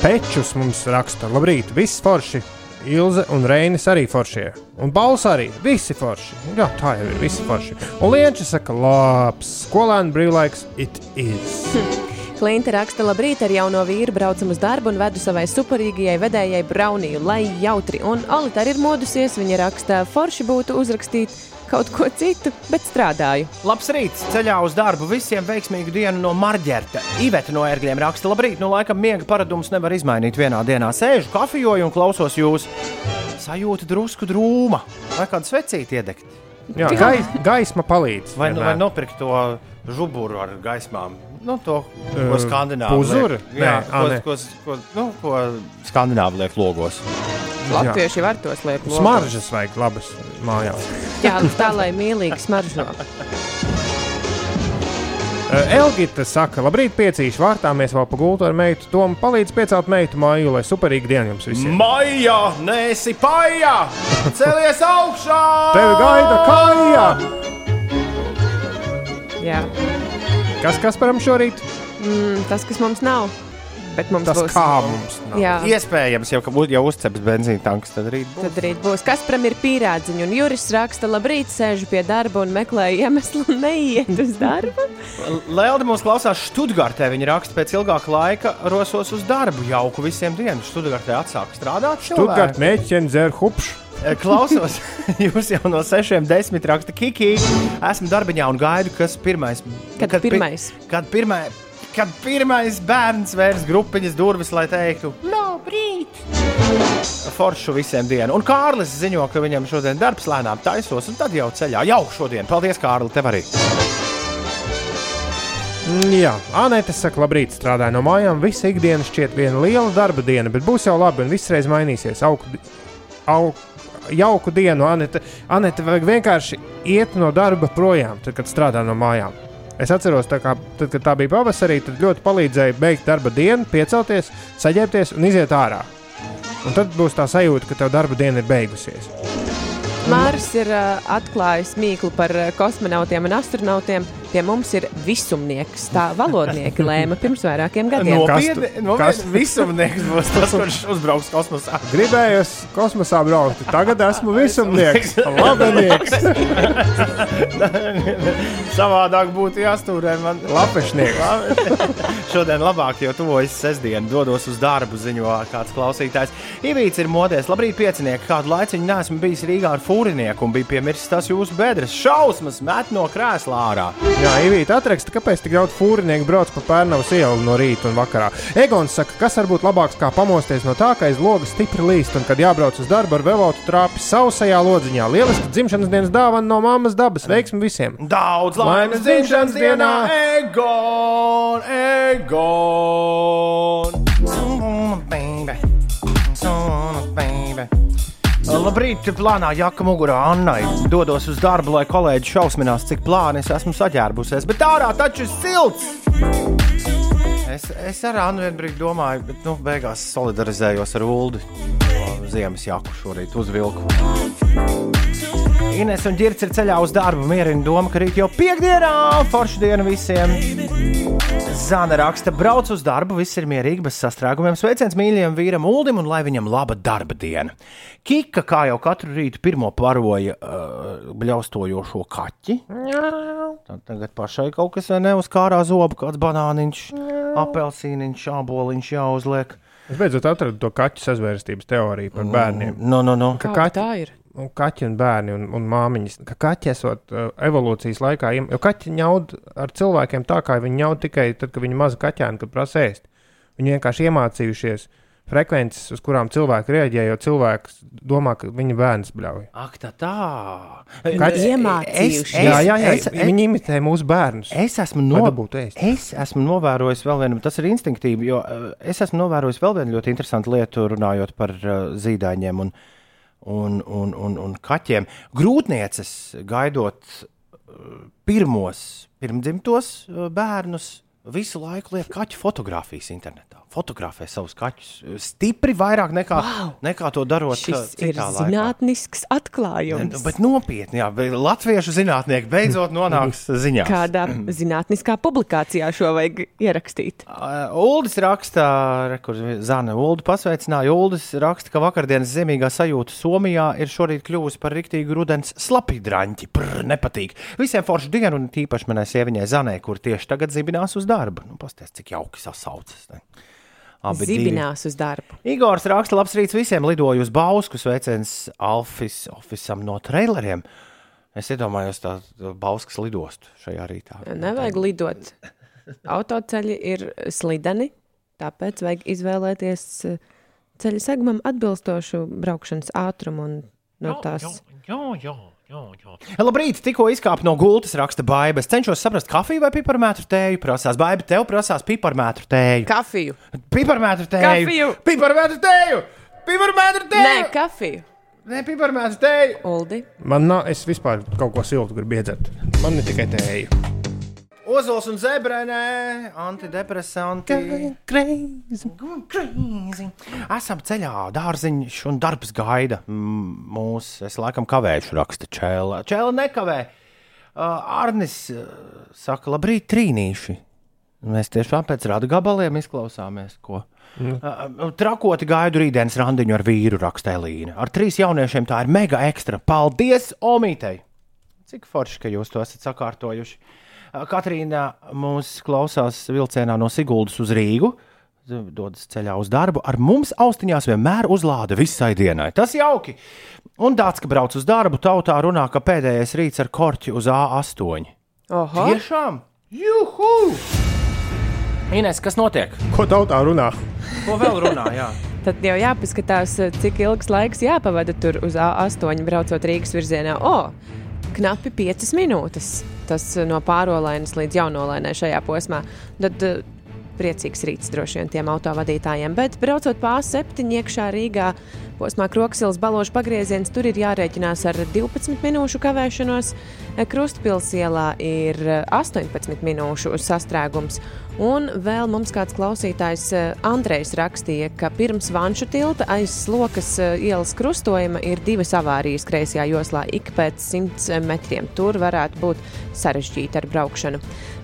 Pečus mums raksta, labrīt, viss forši. Ilze un Reinis arī foršie. Un Bals arī. Visi forši. Jā, tā jau ir. Visi forši. Un Lienča saka, labs. Skolēnu brīvlaiks it is. *laughs* Klimta raksta, labrīt, ar jauno vīru braucam uz darbu un vedu savai superīgajai vedējai brauniju, lai jautri. Un Olita arī ir modusies, viņa raksta, forši būtu uzrakstīt kaut ko citu, bet strādāju. Labs rīts, ceļā uz darbu. Visiem veiksmīgu dienu no Marģerta. Iveta no ērgļiem raksta, labrīt. Nu, laikam, miega paradumus nevar izmainīt vienā dienā. Sēžu, kafiju un klausos jūs. Sajūta drusku drūma. Vai kādu svecīti iedegt? Jā, gais, gaisma palīdz. Vai, nu, vienmēr. vai nopirkt to žuburu ar gaismām? Nu, to, ko skandināvi. liek- Jā, Nē, ā, nē. ko, ko, ko, nu, ko skandināvi liek logos. Latvieši var tos liekt. logos. Smaržas vajag labas mājās. Jā, tā lai mīlīgi smaržo. Elgita saka, labrīt, piecīši vārtā. Mēs vēl pagultu ar meitu. Tomu palīdz piecelt meitu māju, lai superīgi diena jums visiem. Maija, nesi paija! Celies augšā! Tevi gaida kāja! Jā. Kas Kasparam šorīt? Mm, tas, kas mums nav. Bet mums Tas būs. kā mums nav. Jā. Iespējams, jau, ka būtu jau uzceps benzīna tanks, tad rīt būs. Tad rīt būs. Kas pram ir pīrādziņš, un Juris raksta, labrīt, sēžu pie darba un meklēju iemeslu *laughs* neiet uz darbu. Lelde mūs klausās Stuttgartē. Viņa raksta, pēc ilgāka laika rosos uz darbu. Jauku visiem dienu. Stuttgartē atsāk strādāt. Stuttgart mēģina dzērt hupšu. Eh, Klausos, *laughs* jūs jau no 6,10 raksta Kiki. Esmu darbiņā un gaidu, kas pirmais. Kad pi- pirmais? Kad pirmais, kad pirmais bērns vērs grupiņas durvis, lai teiktu, labrīt! Foršu visiem dienu. Un Kārlis ziņo, ka viņam šodien darbs lēnām taisos, un tad jau ceļā. Jau šodien. Paldies, Kārli, tev arī! Mm, Jā, Anēta saka, labrīt, strādāju no mājām. Visa ikdiena šķiet viena liela darba diena, bet būs jau labi un viss reiz mainīsies. Auku, au, jauku dienu, Anēta. Anēta vajag vienkārši iet no darba projām, tad, kad strādā no mājām. Es atceros, kā, tad, kad tā bija pavasarī, tad ļoti palīdzēja beigt darba dienu, piecelties, saģērbties un iziet ārā. Un tad būs tā sajūta, ka tev darba diena ir beigusies. Māris ir uh, atklājis mīklu par uh, kosmonautiem un astronautiem. Pie mums ir visumnieks. Tā valodnieki lēma pirms vairākiem gadiem. Nopietni, Kas- nopietni visumnieks būs tas, kurš uzbrauks kosmosā. Gribējos kosmosā braukt, tagad esmu visumnieks, labanieks, *laughs* Savādāk būtu jāstūrē man lapešnieks. *laughs* Šodien labāk, jo tuvojas sestdiena, dodos uz darbu, ziņo kāds klausītājs. Ivīts ir modies, labrīt, piecinieki. Kādu laiciņu neesmu bijis Rīgā ar fūrinieku un bija piemirsis tas jūsu bedres. Šausmas met no krēsla ārā. Jā, Ivīta atraksta, kāpēc tik daudz fūrinieku brauc pa Pērnavas ielu no rīta un vakarā. Egons saka, kas var būt labāks kā pamosties no tā, ka aiz logas stipri līst un kad jābrauc uz darbu ar velotu trāpi sausajā lodziņā. Lieliski dzimšanas dienas dāvana no mammas dabas. Veiksmi visiem! Daudz laimes dzimšanas dienā, Egon, Egon! Mm, baby. Mm, baby. Labrīt, plānā jaka mugurā Annai. Dodos uz darbu, lai kolēģi šausminās, cik plāni es esmu saģērbusies, bet ārā taču ir silts! Es, es ar Annu vienbrīd domāju, bet nu, beigās solidarizējos ar Ulu. Ziemas jaku šorīt uzvilku. Ines un Girts ir ceļā uz darbu. Mierina doma, ka rīt jau piekdienā, forša diena visiem. Zana raksta, brauc uz darbu, viss ir mierīgi, bez sastrēgumiem. Sveiciens mīļajam vīram Uldim un lai viņam laba darba diena. Kika, kā jau katru rītu, pirmo paroja uh, bļaustojošo kaķi. Tad tagad pašai kaut kas vai neuzkārā zobu, kāds banāniņš, apelsīniņš, āboliņš jāuzliek. Es beidzot atradu to kaķu sazvērstības teoriju par bērniem. No, no, no. Ka Kāda kaķi, tā ir? Un kaķi un bērni un, un māmiņas, ka kaķi esot uh, evolūcijas laikā, jo kaķi ņaud ar cilvēkiem tā, kā viņi ņaud tikai tad, kad viņi mazi kaķēni, kad prasa ēst. Viņi vienkārši iemācījušies frekvences, uz kurām cilvēki reaģē, jo cilvēks domā, ka viņa bērns bļauj. Ak, tā tā. Kaķis- Iemācījušies. Jā, jā, jā. Es- es- viņi imitē mūsu bērnus. Es esmu, no... ēst. es esmu novērojis vēl vienu, tas ir instinktīvi, jo uh, es esmu novērojis vēl vienu ļoti interesantu lietu, runājot par uh, zīdaiņiem un, un, un, un, un kaķiem. Grūtnieces gaidot uh, pirmos, pirmdzimtos uh, bērnus, visu laiku liek kaķu fotografijas internetā. Fotografē savus kaķus uh, stipri vairāk nekā, Wow! nekā to darot uh, Šis ir citā laikā. zinātnisks Ne, atklājums. nu, Bet nopietni, jā, latviešu zinātnieki beidzot nonāks *laughs* ziņā. Kādā zinātniskā publikācijā šo vajag ierakstīt? Uh, Uldis raksta, kur Zana Uldu pasveicināja. Uldis raksta, ka vakardienas zemīgā sajūta Somijā ir šorīt kļuvusi par riktīgu rudens slapīdraņķi. Prr, nepatīk. Visiem foršu dienu, un tīpaši manai sieviņai Zanai, kur tieši tagad zibinās uz darbu. Nu, pasties, cik jauki sasaucas. Ne? Abi divi. Zibinās uz darbu. Igors raksta, labs rīts visiem, lidoju uz Bausku, sveiciens Alfis, Ofisam no traileriem. Es iedomājos tādu Bauskas lidostu šajā rītā. Nevajag lidot. Autoceļi ir slideni, tāpēc vajag izvēlēties eh, ceļa segmam atbilstošu braukšanas ātrumu un no tās. Jā, jā, jā, jā. Labrīt, tikko izkāpu no gultas, raksta Baiba. Es cenšos saprast, kafiju vai piparmētru tēju. Prasās, Baiba, tev prasās piparmētru tēju. Kafiju. Piparmētru tēju. Kafiju. Piparmētru tēju. Piparmētru Nē, tēju. kafiju. Nē, piparmētru tēju. Uldi. Man nav, es vispār kaut ko siltu gribu iedzert. Man ne tikai tēju. Ozols un zebrēnē, antidepresanti. Crazy. Crazy. Esam ceļā, dārziņš un darbs gaida mūs. Es laikam kavēšu, raksta Čēla. Čēla nekavē. Arnis saka, labrīt, trīnīši. Mēs tiešām pēc rada gabaliem izklausāmies. Ko? Mm. Trakoti gaidu rītdienas randiņu ar vīru, raksta Elīna. Ar trīs jauniešiem tā ir mega ekstra. Paldies, Omītei! Cik forši, ka jūs to esat sakārtojuši. Katrīna mūs klausās vilcienā no Siguldas uz Rīgu. Dodas ceļā uz darbu. Ar mums austiņās vienmēr uzlāda visai dienai. Tas jauki. Un tāds, ka brauc uz darbu, tautā runā, ka pēdējais rīts ar korķi uz A8. Oho. Tiešām! Juhu! Ines, kas notiek? Ko tautā runā? Ko vēl runā? Jā. *laughs* Tad jau jāpaskatās, cik ilgs laiks jāpavada tur uz A8, braucot Rīgas virzienā. O, knapi 5 minūtes. Tas eh, no pārolainas līdz jaunolainai šajā posmā. Tad eh, priecīgs rīts droši vien tiem autovadītājiem. Bet braucot pāri septiņiem iekšā Rīgā, posmā Kroksilas balošu pagrieziens, tur ir jārēķinās ar 12 minūšu kavēšanos. Krustpils ielā ir 18 minūšu sastrēgums. Un vēl mums kāds klausītājs eh, Andrejs rakstīja, ka pirms Vanšu tilta aiz slokas eh, ielas krustojuma ir divas avārijas kreisajā joslā ik pēc 100 metriem. Tur varētu būt sarežģīti ar braukšanu.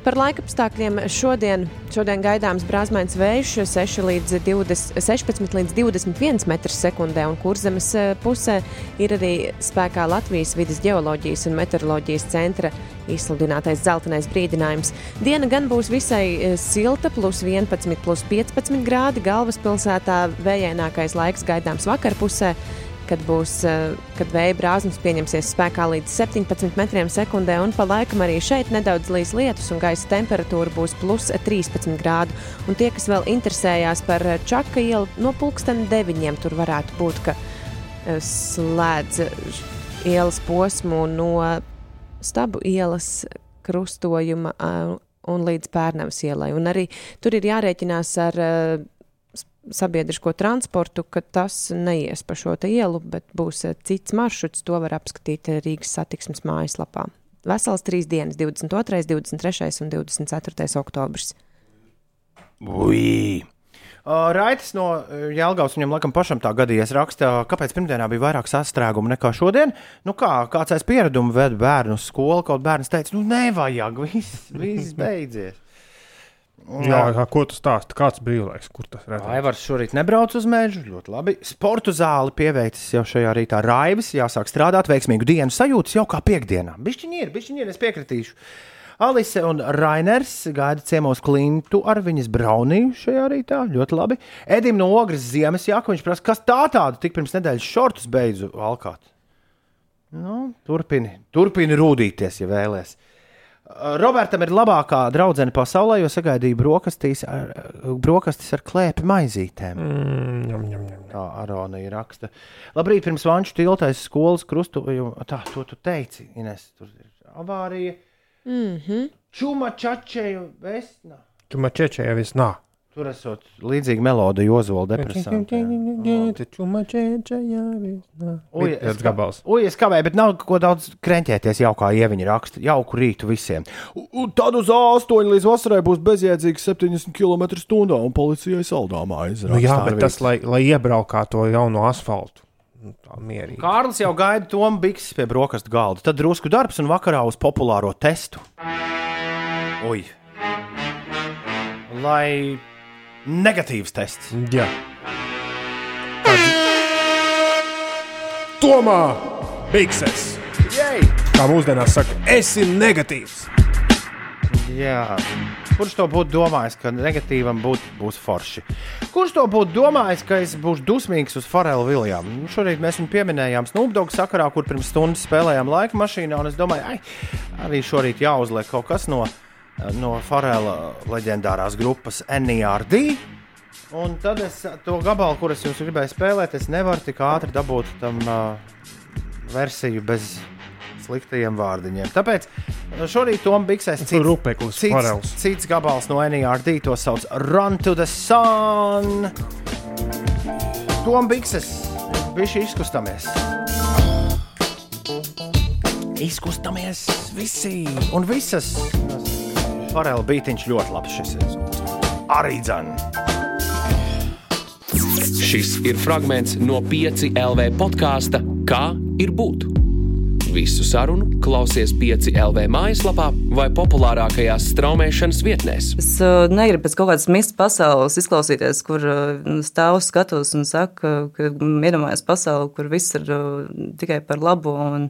Par laikapstākļiem šodien, šodien gaidāms brāzmains vējš 6 līdz 20, 16 līdz 21 m2, un kurzemes eh, pusē ir arī spēkā Latvijas vidas geoloģijas un meteoroloģijas centra izsludinātais zeltainais brīdinājums. Diena gan būs visai silta, plus 11, plus 15 grādi. Galvaspilsētā vējainākais laiks gaidāms vakarpusē kad, būs, kad vēja brāzmas pieņemsies spēkā līdz 17 metriem sekundē, un pa laikam arī šeit nedaudz līs lietus, un gaisa temperatūra būs plus 13 grādu. Un tie, kas vēl interesējās par Čaka ielu, no pulksten 9 tur varētu būt, ka slēdz ielas posmu no Stabu ielas krustojuma un līdz Pērnavas ielai. Un arī tur ir jārēķinās ar sabiedrisko transportu, ka tas neies pa šo ielu, bet būs cits maršruts. To var apskatīt Rīgas satiksmes mājaslapā. Vesels trīs dienas, 22., 23. un 24. oktobris. Ui! Raitas no Jālgavas viņam laikam pašam tā gadījies raksta, kāpēc pirmdienā bija vairāk sastrēgumu nekā šodien. Nu kā, kāds aiz pieredumu ved bērnu uz skolu, kaut bērns teica, nu nevajag, viss, viss beidzies. Jā, kā, ko tu stāsti? Kāds brīvlaiks, kur tas redzams? Aivars šorīt nebrauc uz mežu, ļoti labi. Sportu zāli pieveicis jau šajā rītā raivis, jāsāk strādāt, veiksmīgu dienu sajūtas jau kā piekdienā. Bišķiņi ir, bišķiņi ir, es piekritīšu. Alise un Rainers gaida ciemos klintu ar viņas braunīju šajā rītā. Ļoti labi. Edim no Ogres ziemas jāka, viņš prasa, kas tā tāda, tik pirms nedēļas šortus beidzu valkāt. Nu, turpini, turpini rūdīties, ja vēlēsies. Robertam ir labākā draudzene pasaulē, jo sagaidīja brokastīs ar, brokastis ar klēpi maizītēm. Mm, jum, jum, jum. Tā Aronija raksta. Labrīt, pirms vanču tiltais skolas krustojuma. Tā, to tu teici, Ines, tur ir avārija. Mm -hmm. Čuma čačēju vesna. Čuma čačēju vesna. Tur esot līdzīga melodija Ozola depresijā. Es, gabals. Ui, es kavēju, bet nav ko daudz krenķēties, jau kā ieviņa raksta. Jauku rītu visiem. Un tad uz A8 līdz vasarai būs bezjēdzīgs 70 km/h un policijai saldāmā aizrādās. Nu jā, bet tas, lai, lai iebraukā to jauno asfaltu. Tā mierīgi. Kārlis jau gaida Tomu Bikses pie brokastu galda. Tad drusku darbs un vakarā uz populāro testu. Ui! Lai negatīvs tests. Jā. Tomā Bikses! Jej! Kā mūsdienās saka, esi negatīvs! Jā. Kurš to būtu domājis, ka negatīvam būt, būs forši? Kurš to būtu domājis, ka es būšu dusmīgs uz Farelu Viljamu? Nu, šorīt mēs viņu pieminējām Snoopdogu sakarā, kur pirms stundas spēlējām laika mašīnā. Es domāju, ai, arī šorīt jāuzliek kaut kas no, no Farela leģendārās grupas NERD. Un tad es to gabalu, kurus jums gribēju spēlēt, es nevaru tik ātri dabūt tam uh, versiju bez sliktajiem vārdiņiem. Tāpēc šorīt Toms Biksēs cits, cits, cits gabals no NERD, to sauc Run to the Sun. Toms Bikses, viņš izkustamies. Izkustamies visi un visas. Farela beigtiņš ļoti labs šis ir. Arī dzēns. Šis ir fragments no 5 LV podkāsta Kā ir būt? Visu sarunu klausies 5 LV mājaslapā vai populārākajās straumēšanas vietnēs. Es uh, negribu pēc kaut kādas mistas pasaules izklausīties, kur uh, stāvu skatos un saka, ka iedomājos pasauli, kur viss ir uh, tikai par labu. Un,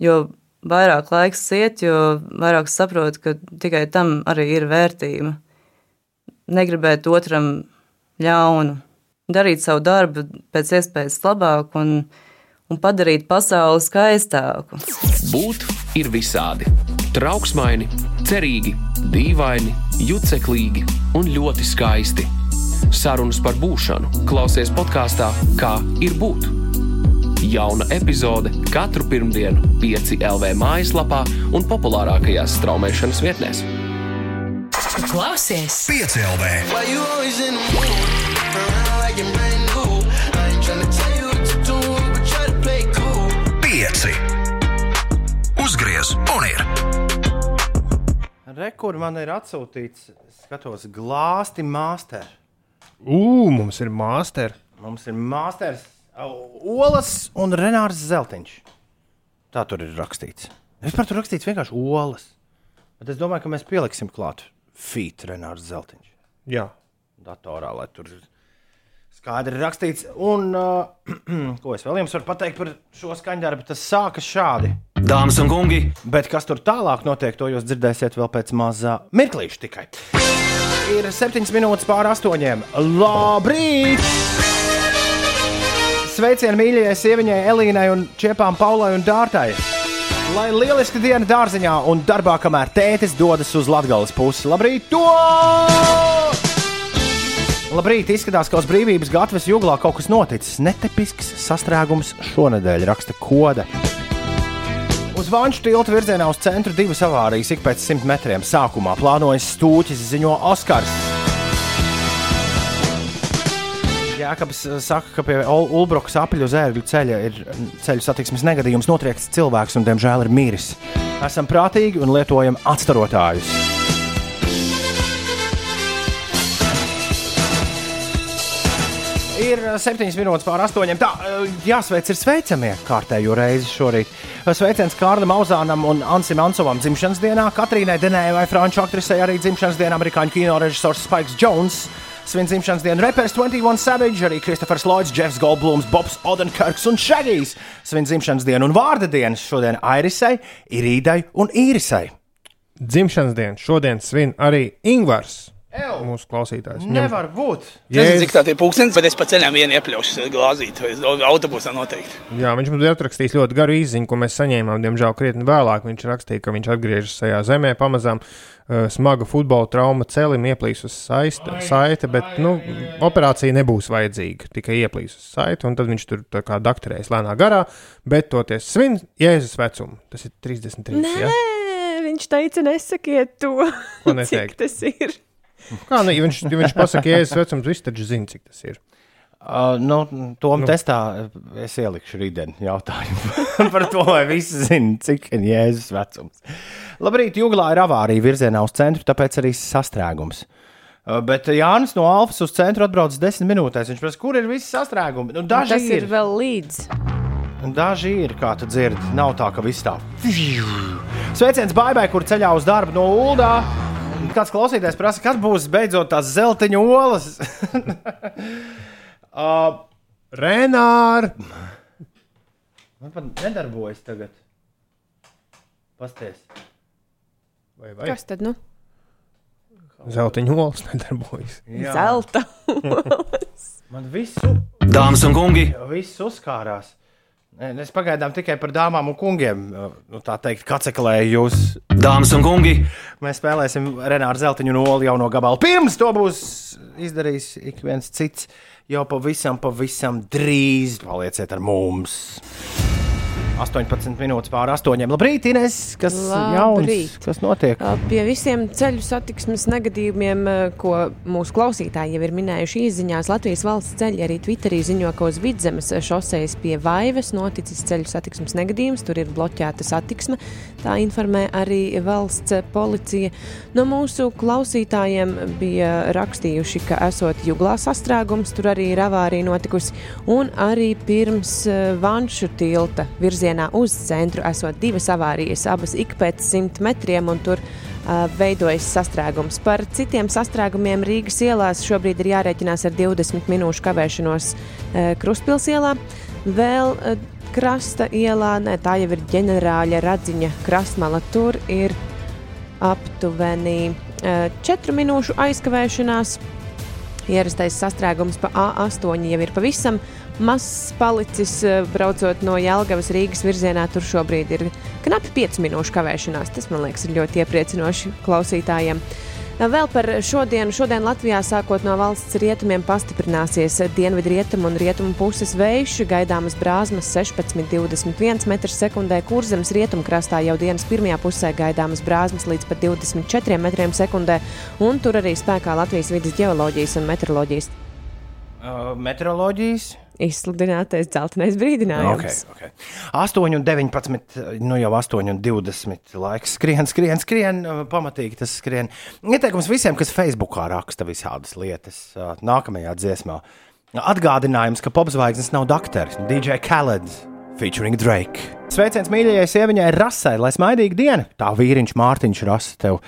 jo vairāk laiks iet, jo vairāk saprotu, ka tikai tam arī ir vērtība. Negribēt otram ļaunu, darīt savu darbu pēc iespējas labāk un, un padarīt pasauli skaistāku. Būt ir visādi. Trauksmaini, cerīgi, dīvaini, juceklīgi un ļoti skaisti. Sarunas par būšanu klausies podkāstā Kā ir būt. Jauna epizode katru pirmdienu, 5 LV mājaslapā un populārākajās straumēšanas vietnēs. Klausies 5 LV! Pieci. Uzgriez un ir! Rekur man ir atsūtīts, skatos, glāsti master. Ugh, mums ir master. Mums ir masters Olas un Renārs Zeltiņš. Tā tur ir rakstīts. Vispār tur rakstīts vienkārši olas. Bet es domāju, ka mēs pieliksim klāt feet Renārs Zeltiņš. Jā. Datorā, lai tur skaidri rakstīts. Un uh, *clears throat* ko es vēl jums varu pateikt par šo skaņdarbu? Tas sākas šādi. Dāmas un kungi, Bet kas tur tālāk notiek, to jūs dzirdēsiet vēl pēc mazā mirklīša tikai. Ir septiņas minūtes pāri astoņiem. Labrīt! Sveicienu mīļajai sieviņai Elīnai un Čepām Paulai un Dārtai! Lai lieliski diena dārziņā un darbā, kamēr tētis dodas uz Latvijas pusi. Labrīt! To! Labrīt! Izskatās, ka uz brīvības gatavas jūglā kaut kas noticis. Netipisks sastrēgums šonadēļ raksta koda. Uz Vanču tilta virzienā uz centru divas avārijas ik pēc simt metriem. Sākumā plānojas stūķis, ziņo Oskars. Jēkabs eh, saka, ka pie Ul- Ulbrukas apļu zērģu ceļa ir mm, ceļu satiksmes negadījums, notriekts cilvēks un, diemžēl, ir miris. Esam prātīgi un lietojam atstarotājus. Ir eh, septiņas minūtes pār astoņiem. Tā, eh, jāsveic ir sveicamie kārtējo reizi šorīt. Sveiciens Kārlim Auzānam un Ansim Ansovam dzimšanas dienā, Katrīnai Denējai, franču aktrisei arī dzimšanas dienā, amerikāņu kino režisors Spikes Jones. Svin dzimšanas dienu reperis 21 Savage, arī Kristofers Lloyds, Jeffs Goldblums, Bobs Odenkirks un Šagijs. Svin dzimšanas dienu un vārda dienas šodien Airisai, Irīdai un Īrisai. Dzimšanas dienu šodien svin arī Ingvars. Ew. Mūsu klausītājs. Nevar būt. Nezinu, cik tā ir pūkstens, bet es pa ceļam vienu iepļaušu glāzīt, vai autobusā noteikti. Jā, viņš mums ir atrakstījis ļoti garu īziņu, ko mēs saņēmām. Diemžēl krietni vēlāk viņš rakstīja, ka viņš atgriežas šajā zemē pamazām. Uh, smaga futbola trauma celim ieplīsus saiste, saite, bet nu, operācija nebūs vajadzīga. Tikai ieplīsus saite, un tad viņš tur kā dakterēs lēnā garā, bet toties svin Jēzus vecumu. Tas ir 33. Nē, Ja? viņš teica, nesakiet to. Ko *laughs* Cik neteikt? tas ir? Kā, nu, ja viņš, ja viņš pasakā, Jēzus vecums, viņš taču zina, cik tas ir. Uh, nu, Tom Nu. testā es ielikšu rītdienu jautājumu *laughs* par to, vai visi zina, cik ir Jēzus vecums. Labrīt, Jūglā ir avārija virzienā uz centru, tāpēc arī sastrēgums. Uh, Bet Jānis no Alfas uz centru atbrauc 10 minūtēs. Viņš prasa, kur ir visi sastrēgumi. Nu, daži Tas ir. ir vēl līdz. Daži ir, kā tu dzirdi, nav tā, ka viss tā. Sveiciens Baibai, kur ceļā uz darbu no Uldā. Kāds klausītājs prasa, kad būs beidzot tās zeltaņa olas? *laughs* uh, Renāri! Man pat nedarbojas tagad. Pasties. Vai, Kas tad? Nu? Zeltiņa olas nedarbojas. Jā. Zelta. *laughs* Man visu, dāmas un kungi, viss uzkārās. Nē, Es pagaidām tikai par dāmām un kungiem, nu, tā teikt, kaceklēju jūs. dāmas un kungi, Mēs spēlēsim Renāru Zeltiņu un Olu jau no gabala. Pirms to būs izdarījis ik viens cits. Jau pavisam, pavisam drīz palieciet ar mums. 18 minūtes pāri 8. Labrīt, Ines! Kas Labrīt. jauns? Kas notiek? Pie visiem ceļu satiksmes negadījumiem, ko mūsu klausītāji jau ir minējuši īsiņās, Latvijas valsts ceļi arī Twitterī ziņo, ka uz vidzemes šoseis pie Vaivas noticis ceļu satiksmes negadījums. Tur ir bloķēta satiksme. Tā informē arī valsts policija. No mūsu klausītājiem bija rakstījuši, ka esot juglā sastrēgums, tur arī ir avārija notikusi. Un arī pirms Vanšu tilta virzienā uz centru esot divas avārijas, abas ik pēc simt metriem, un tur uh, veidojas sastrēgums. Par citiem sastrēgumiem Rīgas ielās šobrīd ir jārēķinās ar 20 minūšu kavēšanos uh, Kruspils ielā. Vēl uh, krasta ielā, ne, tā jau ir ģenerāļa radziņa krastmala, tur ir aptuveni uh, 4 minūšu aizkavēšanās. Ierastais sastrēgums pa A8 jau ir pavisam mazs palicis, eh, braucot no Jālgavas Rīgas virzienā. Tur šobrīd ir knapi 5 minūšu kavēšanās. Tas, man liekas, ir ļoti iepriecinoši klausītājiem. Vēl par šodienu. Šodien Latvijā sākot no valsts rietumiem pastiprināsies dienvidu rietumu un rietumu puses vējš. Gaidāmas brāzmas 16,21 m2, kurzemes rietumkrastā jau dienas pirmajā pusē gaidāmas brāzmas līdz pat 24 m2, un tur arī spēkā Latvijas vidas geoloģijas un meteoroloģijas Uh, meteoroloģijas. Izsludinātais dzeltenais brīdinājums. Okay, okay. 8 un 19, nu jau 8 un 20 laiks skrien, skrien, skrien, pamatīgi tas skrien. Ieteikums visiem, kas Facebookā raksta visādas lietas nākamajā dziesmā. Atgādinājums, ka popzvaigznes nav dakteris, DJ Khaled featuring Drake. Sveiciens mīļajai sieviņai Rasai, lai smaidīga diena! Tā vīriņš Mārtiņš Rasa tev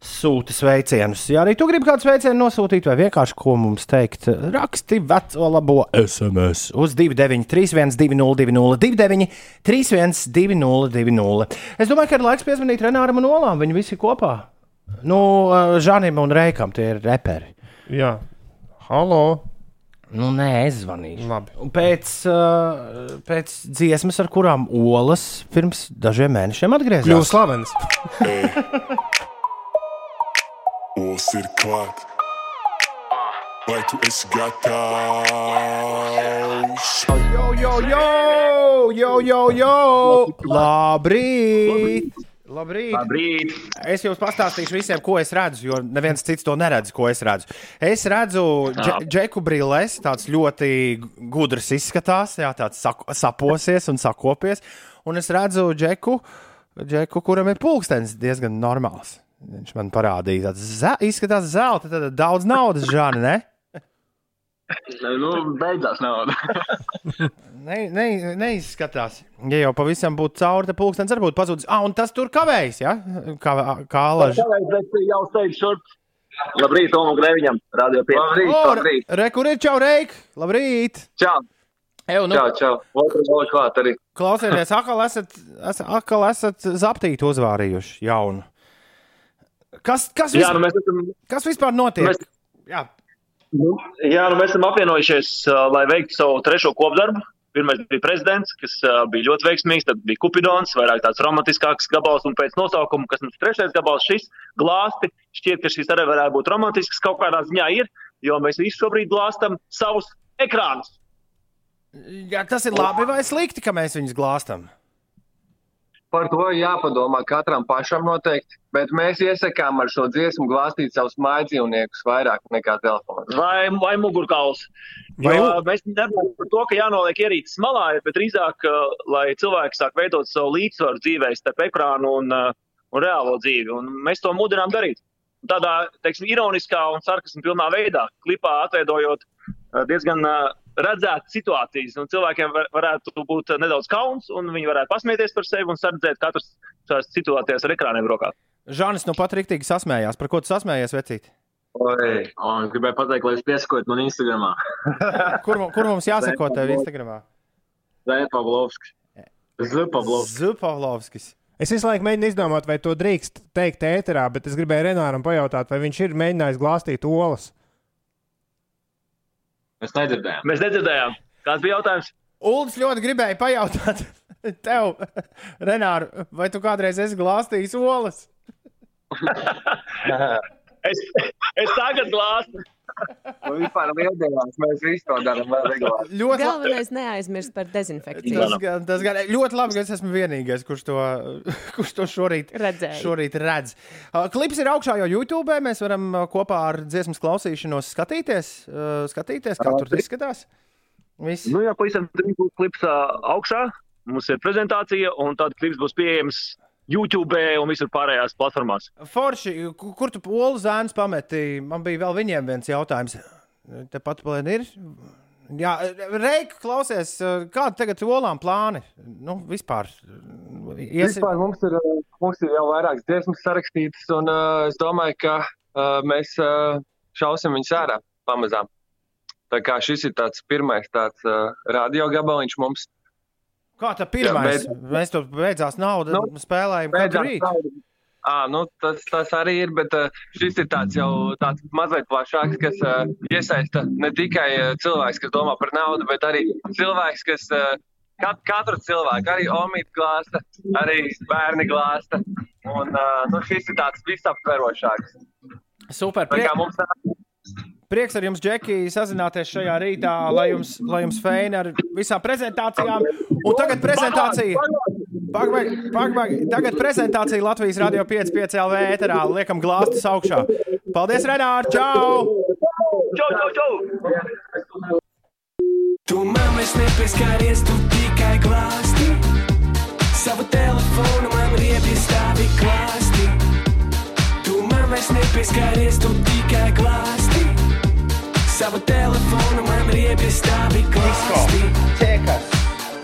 sūta sveicienus. Ja arī tu gribi kādu sveicienu nosūtīt, vai vienkārši ko mums teikt, raksti veco labo SMS uz 293, 202, 293, 202. Es domāju, ka ir laiks piezvanīt Renāram un Olām. Viņi visi kopā. Nu, Žanim un Reikam tie ir reperi. Jā, halo! Nu, nē, es zvanīšu. Labi. Pēc, uh, pēc dziesmas, ar kurām Olas pirms dažiem mēnešiem atgriezās. Kļūst slavens. *laughs* Olas ir klāt. Vai tu esi gatavs? Jo, jo, jo, jo, jo, jo! Labrīt! Labrīt. Labrīt! Es jums pastāstīšu visiem, ko es redzu, jo neviens cits to neredz, ko es redzu. Es redzu dže, džeku brilles, tāds ļoti gudrs izskatās, jā, tāds saposies un sakopies. Un es redzu džeku, džeku kuram ir pulkstenis diezgan normāls. Viņš man parādīja, tāds ze, izskatās zelta, tad daudz naudas, Žāni, ne? Nu, beidzās nauda. *laughs* ne, ne, neizskatās. Ja jau pavisam būtu cauri, tad pulkstenis arī būtu pazudis. Ah, un tas tur kavējas, ja? Kā, kā alaži. Kavējas, bet jau steidz šurp. Labrīt, Tomu Greviņam, Radio 5. Labrīt, labrīt. Re, kur ir čau, Reik? Labrīt! Čau! Eju, nu, čau, čau. Otru vēl klāt arī. Klausieties, atkal esat, esat, atkal esat zaptīti uzvārījuši jaunu. Kas, kas, Jā, nu esam... kas vispār notiek? Mēs... Jā. Nu, jā, nu mēs esam apvienojušies, lai veiktu savu trešo kopdarbu. Pirmais bija prezidents, kas bija ļoti veiksmīgs, tad bija Kupidons, vairāk tāds romantiskāks gabals, un pēc nosaukuma, kas mums trešais gabals, šis glāsti, šķiet, ka šis arī varētu būt romantisks, kaut kādā ziņā ir, jo mēs visi šobrīd glāstam savus ekrānus. Jā, tas ir labi vai slikti, ka mēs viņus glāstam? Par to jāpadomā katram pašam noteikti, bet mēs iesakām ar šo dziesmu glāstīt savus mājdzīvniekus vairāk nekā telefonu. Vai, vai mugurkauls. Vai... Jo, mēs nerunājam par to, ka jānoliek ierīces malā, bet drīzāk, lai cilvēki sāk veidot savu līdzsvaru dzīvē starp ekrānu un, un reālo dzīvi. Un mēs to mudinām darīt. Tādā, teiksim, ironiskā un sarkasmu pilnā veidā, klipā atveidojot diezgan redzēt situācijas, un cilvēkiem var, varētu būt nedaudz kauns, un viņi varētu pasmieties par sevi un sardzēt katrs šajās situācijās ar ekrāniem rokā. Žānis nu pat rīktīgi sasmējās. Par ko tu sasmējies, vecīt? Oi, un gribēju pateikt, lai es piesakot man Instagramā. *laughs* kur, kur mums jāsako tev Instagramā? Zepavlovskis. Zupavlovskis. Zupavlovskis. Es visu laiku mēģinu izdomāt, vai to drīkst teikt ēterā, bet es gribēju Renāram pajautāt, vai viņš ir mēģinājis glāstīt olas. Mēs nedzirdējām. Mēs nedzirdējām. Kāds bija jautājums? Uldis ļoti gribēja pajautāt *laughs* tev, Renār, vai tu kādreiz esi glāstījis olas? *laughs* es, es tagad glāstu. Nu, vispār lieldienās mēs visi to darām vēl regulāri. Ļoti Galvenais neaizmirst par dezinfekciju. Tas, gan, tas gan ļoti labi, ka es esmu vienīgais, kurš to, *laughs* kurš to šorīt, Redzēju. šorīt redz. Uh, klips ir augšā jau YouTube. Mēs varam uh, kopā ar dziesmas klausīšanos skatīties, uh, skatīties kā tur izskatās. Viss. Nu, jā, pavisam drīz būs klips augšā. Mums ir prezentācija, un tad klips būs pieejams YouTube un visur pārējās platformās. Forši, kur tu polu zēnus pameti? Man bija vēl viņiem viens jautājums. Tepat plēn ir. Jā, Reika, klausies, kāda tagad ir olām plāni? Nu, vispār. Iesi... vispār mums, ir, mums ir jau vairākas dziesmas sarakstītas, un uh, es domāju, ka uh, mēs uh, šausim viņus ārā pamazām. Tā kā šis ir tāds pirmais tāds uh, radio gabaliņš mums. Kā tā bet... Mēs tur beidzās naudu, nu, spēlējam katru rītu. À, nu, tas, tas arī ir, bet šis ir tāds jau tāds mazliet plašāks, kas uh, iesaista ne tikai cilvēks, kas domā par naudu, bet arī cilvēks, kas uh, kat, katru cilvēku, arī omītu glāsta, arī bērni glāsta. Un uh, nu, šis ir tāds visaptverošāks. Super. Prie... Mums... Prieks ar jums, Džeki, sazināties šajā rītā, lai jums, lai jums feina ar visām prezentācijām. Un tagad prezentācija. Pagbaig, pagbaig. Tagad prezentācija Latvijas Radio 5,5 LV ēterā. Liekam glāstus augšā. Paldies, Renār! Čau! Čau, čau, čau! Tu man vairs nepieskaries, tu tikai glāsti. Savu telefonu man riebi stāvi klāsti. Tu man vairs nepieskaries, tu tikai glāsti. Savu telefonu man riebi stāvi klāsti. Ķekas,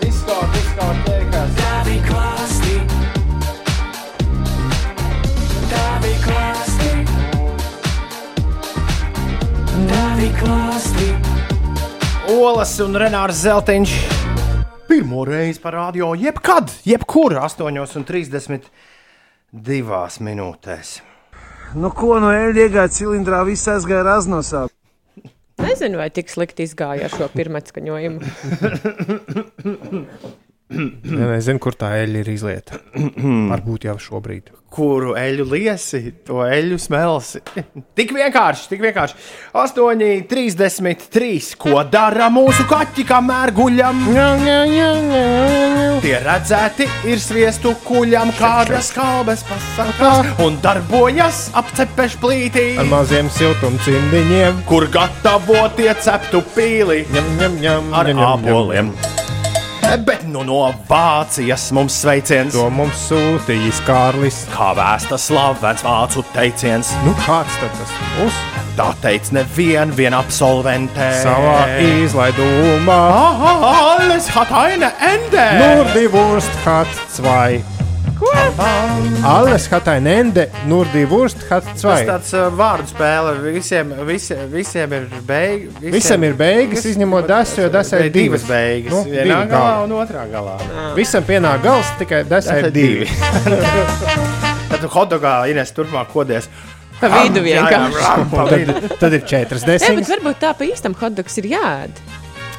disko, disko, ķekas. Stāvi klāsti. Stāvi klāsti. Stāvi klāsti. Olas un Renārs Zeltiņš. Pirmo reizi parādīja, jebkad, jebkur 8,32 minūtēs. Nu, ko no eļļas iegāja cilindrā, viss aizgāja raznosā. Nezinu, vai tik slikti izgāja ar šo pirmatskaņojumu. *laughs* *clears throat* Ja nezinu, kur tā eļļa ir izlieta. *clears throat* Varbūt jau šobrīd. Kuru eļu liesi, to eļu smelsi. *clears throat* tik vienkārši, tik vienkārši. 8,33. Ko dara mūsu kaķi, kamēr guļam? Tie redzēti ir sviestu kuļam, kādas kalbas pasakās un darbojas apcepešu plītī. Ar maziem siltumcimdiņiem, kur gatavotie ceptu pīli ņem, ņem, ņem, ar ņem, ņem, ņem. āboliem. Bet nu no Vācijas mums sveiciens. To mums sūtījis Kārlis. Kā vēsta slavens vācu teiciens. Nu, kāds tad tas būs? Tā teica neviena vien absolventē. Savā izlaidumā. Alles hat eine Ende. Nur die Wurst hat zwei. Ko? Alles hat ein Ende, nur die Wurst hat Tas zwei. tāds uh, vārdu spēle. Visiem, visi, visiem ir beigas. Visam ir beigas, izņemot dasu, jo dasai ir divas beigas. Nu, Vienā galā gali. un otrā galā. Visam pienāk gals, tikai dasai ir divi. *laughs* Tad hotdogā Ines turpmāk kodies. Pa vidu vienkārši. Pa vidu. Tad, tad ir četras Jā, bet desmitas. varbūt tā pa īstam hotdogs ir jāēd.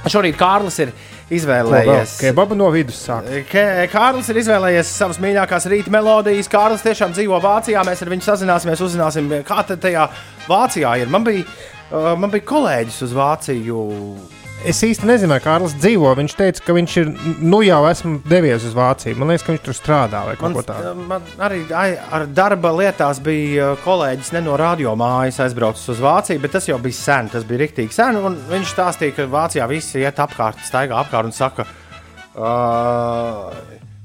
Šorīt Kārlis ir izvēlējies. Kebabu no vidus sāk. Ke- Kārlis ir izvēlējies savas mīļākās rīta melodijas. Kārlis tiešām dzīvo Vācijā. Mēs ar viņu sazināsimies, uzzināsim, kā tajā Vācijā ir. Man bija, uh, man bija kolēģis uz Vāciju. Es īsti nezinu, vai Kārlis dzīvo. Viņš teica, ka viņš ir nu jau esmu devies uz Vāciju. Man liekas, ka viņš tur strādā vai kaut ko tādu. man arī ai, ar darba lietās bija uh, kolēģis ne no radio mājas aizbraucis uz Vāciju, bet tas jau bija sen. Tas bija rīktīgi sen. un Viņš stāstīja, ka Vācijā visi iet apkārt, staigā apkārt un saka, uh,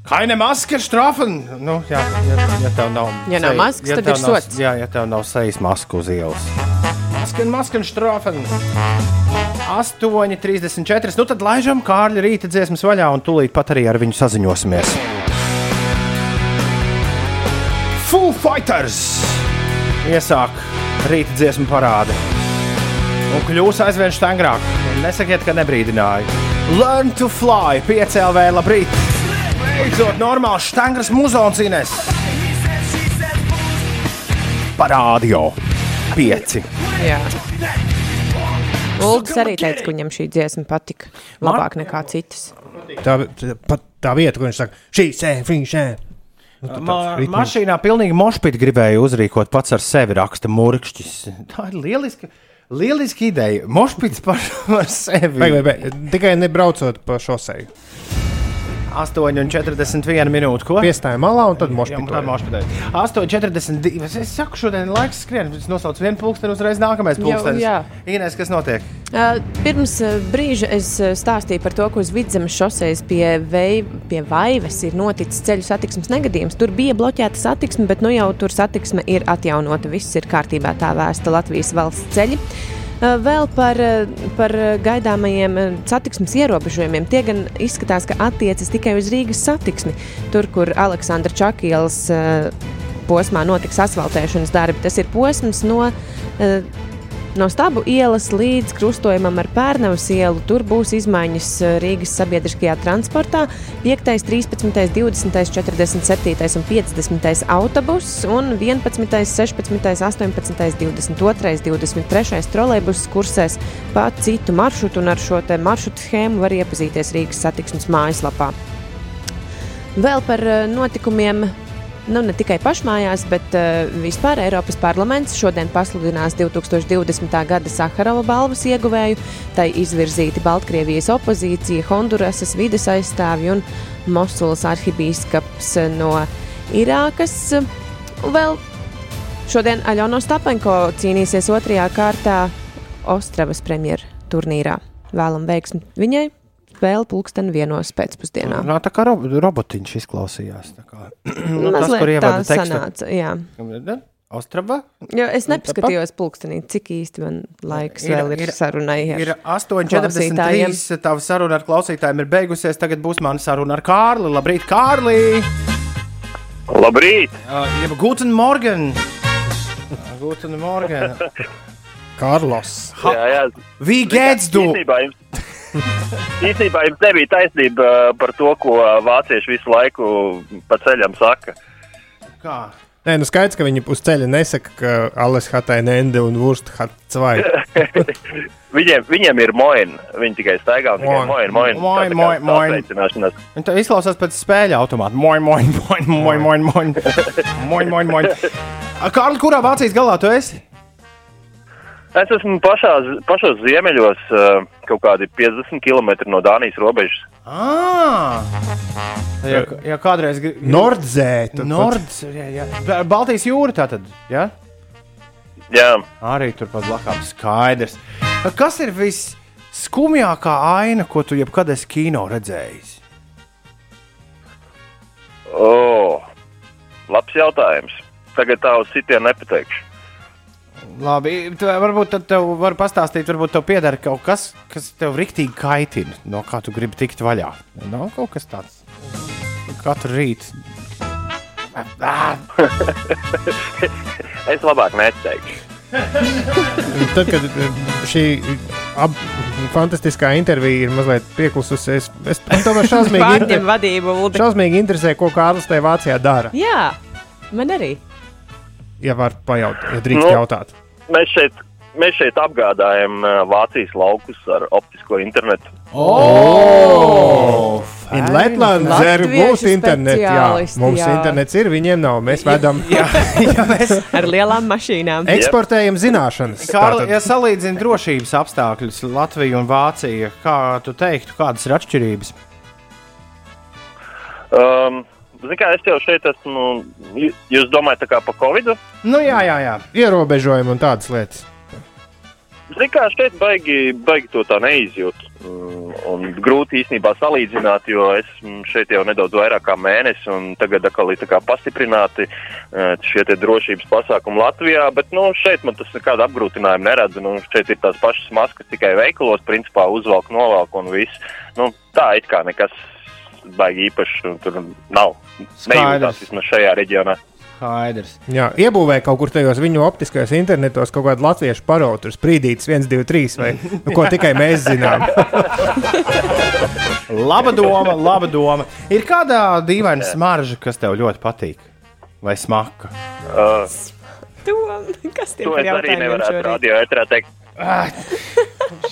Kaine maske strafen! Nu, jā, ja, ja tev nav, Ja nav maskas, tad tev ir nav- sots. Jā, ja tev nav sejas masku uz ielas. Masken, masken strafen! 8,34. Nu tad laižam Kārļa rīta dziesmas vaļā un tūlīt pat arī ar viņu saziņosimies. Full Fighters iesāk rīta dziesmu parādi. Un kļūs aizvien stangrāk. Nesakiet, ka nebrīdināju. Learn to fly, piecēlē, labrīt! Beidzot, normāls stangras muzons Ines. Parādio. Pieci. Jā. Ulds arī teica, ka viņam šī dziesma patika labāk nekā citas. Tā, tā, pat tā vieta, kur viņš saka, šī šī sēž. Ma mašīnā pilnīgi mošpīt gribēja uzrīkot pats ar sevi, raksta Mūrkšķis. *laughs* Tā ir lieliska, lieliska ideja. Mošpīts *laughs* par, par sevi. Vai, vai, vai, tikai nebraucot pa šoseju. 8,41 minūte. Ko? Piestāja malā un tad Jā, mošpītē. 8,42. Es saku, šodien laiks skrien. Es nosaucu vienu pulksteni, uzreiz nākamais pulkstenis. jā. Ines, kas notiek? Uh, Pirms brīža es stāstīju par to, ka uz vidzemes šoseis pie, vei, pie Vaivas ir noticis ceļu satiksmes negadījums. Tur bija bloķēta satiksme, bet nu jau tur satiksme ir atjaunota. Viss ir kārtībā, tā vēsta Latvijas valsts ceļi. Uh, Vēl par, uh, par gaidāmajiem uh, satiksmes ierobežojumiem. Tie gan izskatās, ka attiecas tikai uz Rīgas satiksmi. Tur, kur Aleksandra Čakielas posmā notiks asfaltēšanas darbi, tas ir posms no uh, No stabu ielas līdz krustojumam ar Pērnavas ielu tur būs izmaiņas eh, Rīgas sabiedriskajā transportā. 5, 13, 20, 47 un 50 autobus un 11, 16, 18, 22, 23 trolejbus kursēs pa citu maršrutu un ar šo maršrutu schēmu var iepazīties Rīgas satiksmes mājaslapā. Vēl par eh, notikumiem nu, ne tikai pašmājās, bet uh, vispār Eiropas parlaments šodien pasludinās 2020. gada Saharova balvas ieguvēju. Tai izvirzīti Baltkrievijas opozīcija, Hondurasas vides aizstāvji un Mosulas arhibīskaps no Irākas. Vēl šodien Aļona Stapenko cīnīsies otrajā kārtā Ostravas premjeras turnīrā. Vēlam veiksmi viņai! Spēle pulksten vienos pēcpusdienā. Nā, tā kā ro robotiņš izklausījās. Tā kā, *clears throat* nu, tas, kur ievada tekstu. sanāca, jā. Ostrava? Jo es nepaskatījos pulkstenī, cik īsti man laiks ir, vēl ir, ir sarunai. ar Ir klausītājiem. 8,43. Tava saruna ar klausītājiem ir beigusies. Tagad būs mana saruna ar Kārli. Labrīt, Kārli! Labrīt! Uh, jeb Guten Morgen! Guten Morgen! *laughs* Karlos! Jā, jā. Wie geht's du? *laughs* Īstenībā jums, nebija taisnība uh, par to, ko vācieši visu laiku pa ceļam saka. Kā? Nē, nu skaidrs, ka viņi uz ceļa nesaka, ka alles hatai nende un vurst hat cvai. *laughs* Viņiem, viņiem ir moina. Viņi tikai staigā un tikai moina, moina. Moin, moin, moin. Un tā izklausās pēc spēļu automāta. Moin, moin, moin, moin, moin, moin. *laughs* moin, moin, moin. Kārli, kurā Vācijas galā tu esi? Es esmu pašā, pašos ziemeļos, uh, kaut kādi 50 km no Dānijas robežas. Ah! Ja, ja kādreiz gri- Nordzē. tu Nords, jā, jā. Ba- Baltijas jūra tā tad, jā? Jā. Arī turpat blakām skaidrs. Kas ir visskumjākā aina, ko tu jebkad esi kino redzējis? O, labs jautājums. Tagad tā uz sitienu nepateikšu. Labi, tu, varbūt tad tev var pastāstīt, varbūt tev pieder kaut kas, kas tev riktīgi kaitina, no kā tu gribi tikt vaļā. Nav kaut kas tāds. Katru rītu. es labāk neteikšu. Tad, kad šī ab, fantastiskā intervija ir mazliet pieklususi, es, es tomēr šausmīgi, Pārņem vadību, šausmīgi interesē, ko Kārlis tajā Vācijā dara. Jā, man arī. Ja var pajautāt, ja drīkst Nu. jautāt. Mēs šeit, mēs šeit apgādājam uh, Vācijas laukus ar optisko internetu. Oh! In Latvijas ir būs internets. Jā, mums jā. internets ir, viņiem nav. Mēs vedam, *laughs* jā, jā, mēs Ar lielām mašīnām. eksportējam zināšanas. Kārli, Tātad- ja salīdzina drošības apstākļus Latviju un Vāciju, kā tu teiktu, kādas ir atšķirības? Um, kā es jau šeit esmu. jū- Jūs domājat, tā kā pa Covid? Nu, jā, jā, jā. Ierobežojumi un tādas lietas. Ziniet, kā šeit baigi, baigi to tā neizjūt. Mm, Un grūti īstenībā salīdzināt, jo esmu šeit jau nedaudz vairāk kā mēnesi, un tagad atkal ir pastiprināti eh, šie drošības pasākumi Latvijā. Bet nu, šeit man tas nekādu apgrūtinājumu neredzu. Nu, šeit ir tās pašas maskas tikai veikalos, principā uzvelk, novelk un viss. Nu, tā it kā nekas baigi īpašs un tur nav. Nejūtās vismaz šajā reģionā. Skaidrs. Jā, iebūvēja kaut kur tajos viņu optiskajos internetos kaut kādu latviešu parotu, sprīdītas 1, 2, 3 vai nu, ko tikai mēs zinām. *laughs* Laba doma, laba doma. Ir kāda dīvaina smarža, kas tev ļoti patīk? Vai smaka? Uh, *laughs* Tom, kas tie to par es arī nevarētu šorīt? radio ētrā teikt. Ah,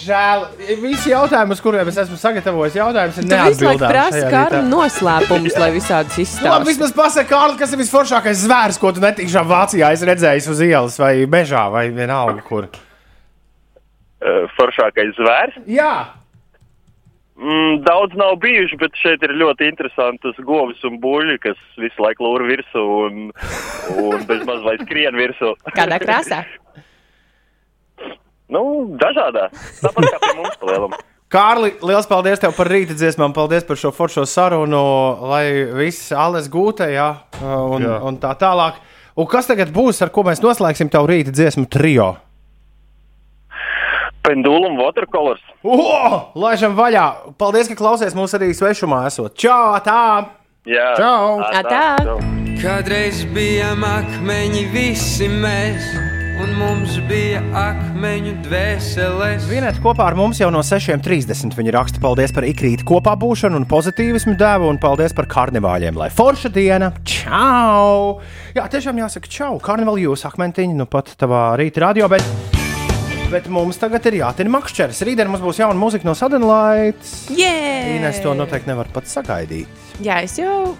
Žēl. Visi jautājumi, uz kuriem es esmu sagatavojis, jautājums ir Tu visu laiku neatbildāms. prasa šajā kādu rītā. noslēpumus, lai visādus Nu, Labi, izstāstītu. vismaz pasaka, Kārli, kas ir visforšākais zvērs, ko tu netikšā Vācijā esi redzējis uz ielas vai mežā vai vienalga kur. Uh, foršākais zvērs. Jā, Mm, daudz nav bijuši, bet šeit ir ļoti interesantas govis un buļļi, kas visu laiku lūr virsū un, un bez maz vai skrien virsū. Kādā krāsā? Nu, dažādā. Tāpat kā pie mums palielam. Kārli, liels paldies tev par rīta dziesmām, paldies par šo foršo sarunu, lai viss alles gūta, jā, un, jā. Un tā tālāk. Un kas tagad būs, ar ko mēs noslēgsim tavu rīta dziesmu trio? Pendulum watercolors. O, laižam vaļā! Paldies, ka klausies mūs arī svešumā esot. Čau, tā! Jā, Čau! Atā. Kādreiz bijām akmeņi visi mēs, un mums bija akmeņu dvēseles. Vienēt kopā ar mums jau no 6.30. Viņa raksta paldies par ikrītu kopā būšanu un pozitīvismu devu, un paldies par karnevāļiem. Lai forša diena! Čau! Jā, tiešām jāsaka, čau! Karnevāli jūs akmentiņi, nu pat tavā rīta radio, bet, bet mums tagad ir jātina makšķeris. Rītdien mums būs jauna mūzika no Sadenlaits. Jē! Ines to noteikti nevar pat sagaidīt. Jā, es jau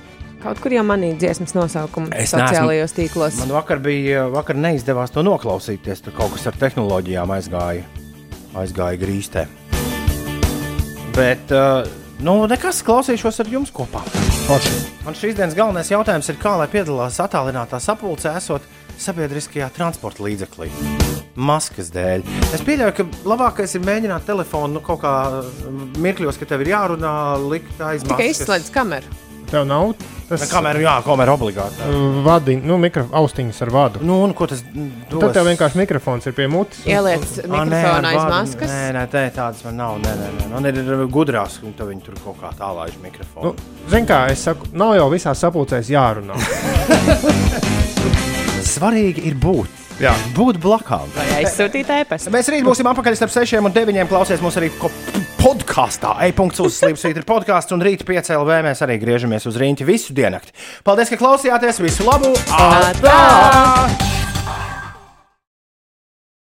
kaut kur jau manīju dziesmas nosaukumu Es sociālajos tīklos. Man vakar bija, vakar neizdevās to noklausīties. Tur kaut kas ar tehnoloģijām aizgāja, aizgāja grīstē. Bet, uh, nu, nekas klausīšos ar jums kopā. Forši. Man šīs dienas galvenais jautājums ir, kā lai piedalās attālinātā sapulcē, esot sabiedriskajā transporta līdzeklī. Maskas dēļ. Es pieļauju, ka labākais ir mēģināt telefonu nu, kaut kā mirkļos, ka tev ir jārunā, likt aiz Tikai maskas. izslēdz kameru. Tev nav tas Kamera, jā, kamera obligāti. vadi, nu, mikro, austiņas ar vadu. Nu, un ko tas dos? Tad tev vienkārši mikrofons ir pie mutes. Ieliec Ā, mikrofonu aiz maskas. Nē, nē, tā, tādas man nav. Nē, nē, nē. Man ir gudrās, un tad viņi tur kaut kā tālāk mikrofonu. Nu, Zini, kā es saku, nav jau visā sapulcēs jārunā. *laughs* Svarīgi ir būt. Jā. Būt blakām. Vai aizsūtīt ēpastu? Mēs rīt būsim apakaļ starp 6 un 9. Klausies mums arī podkāstā. E-punkts uz Slimsvīt ir podkāsts, un rīt 5 LV mēs arī griežamies uz rīņķi visu diennakti. Paldies, ka klausījāties! Visu labu! Atā!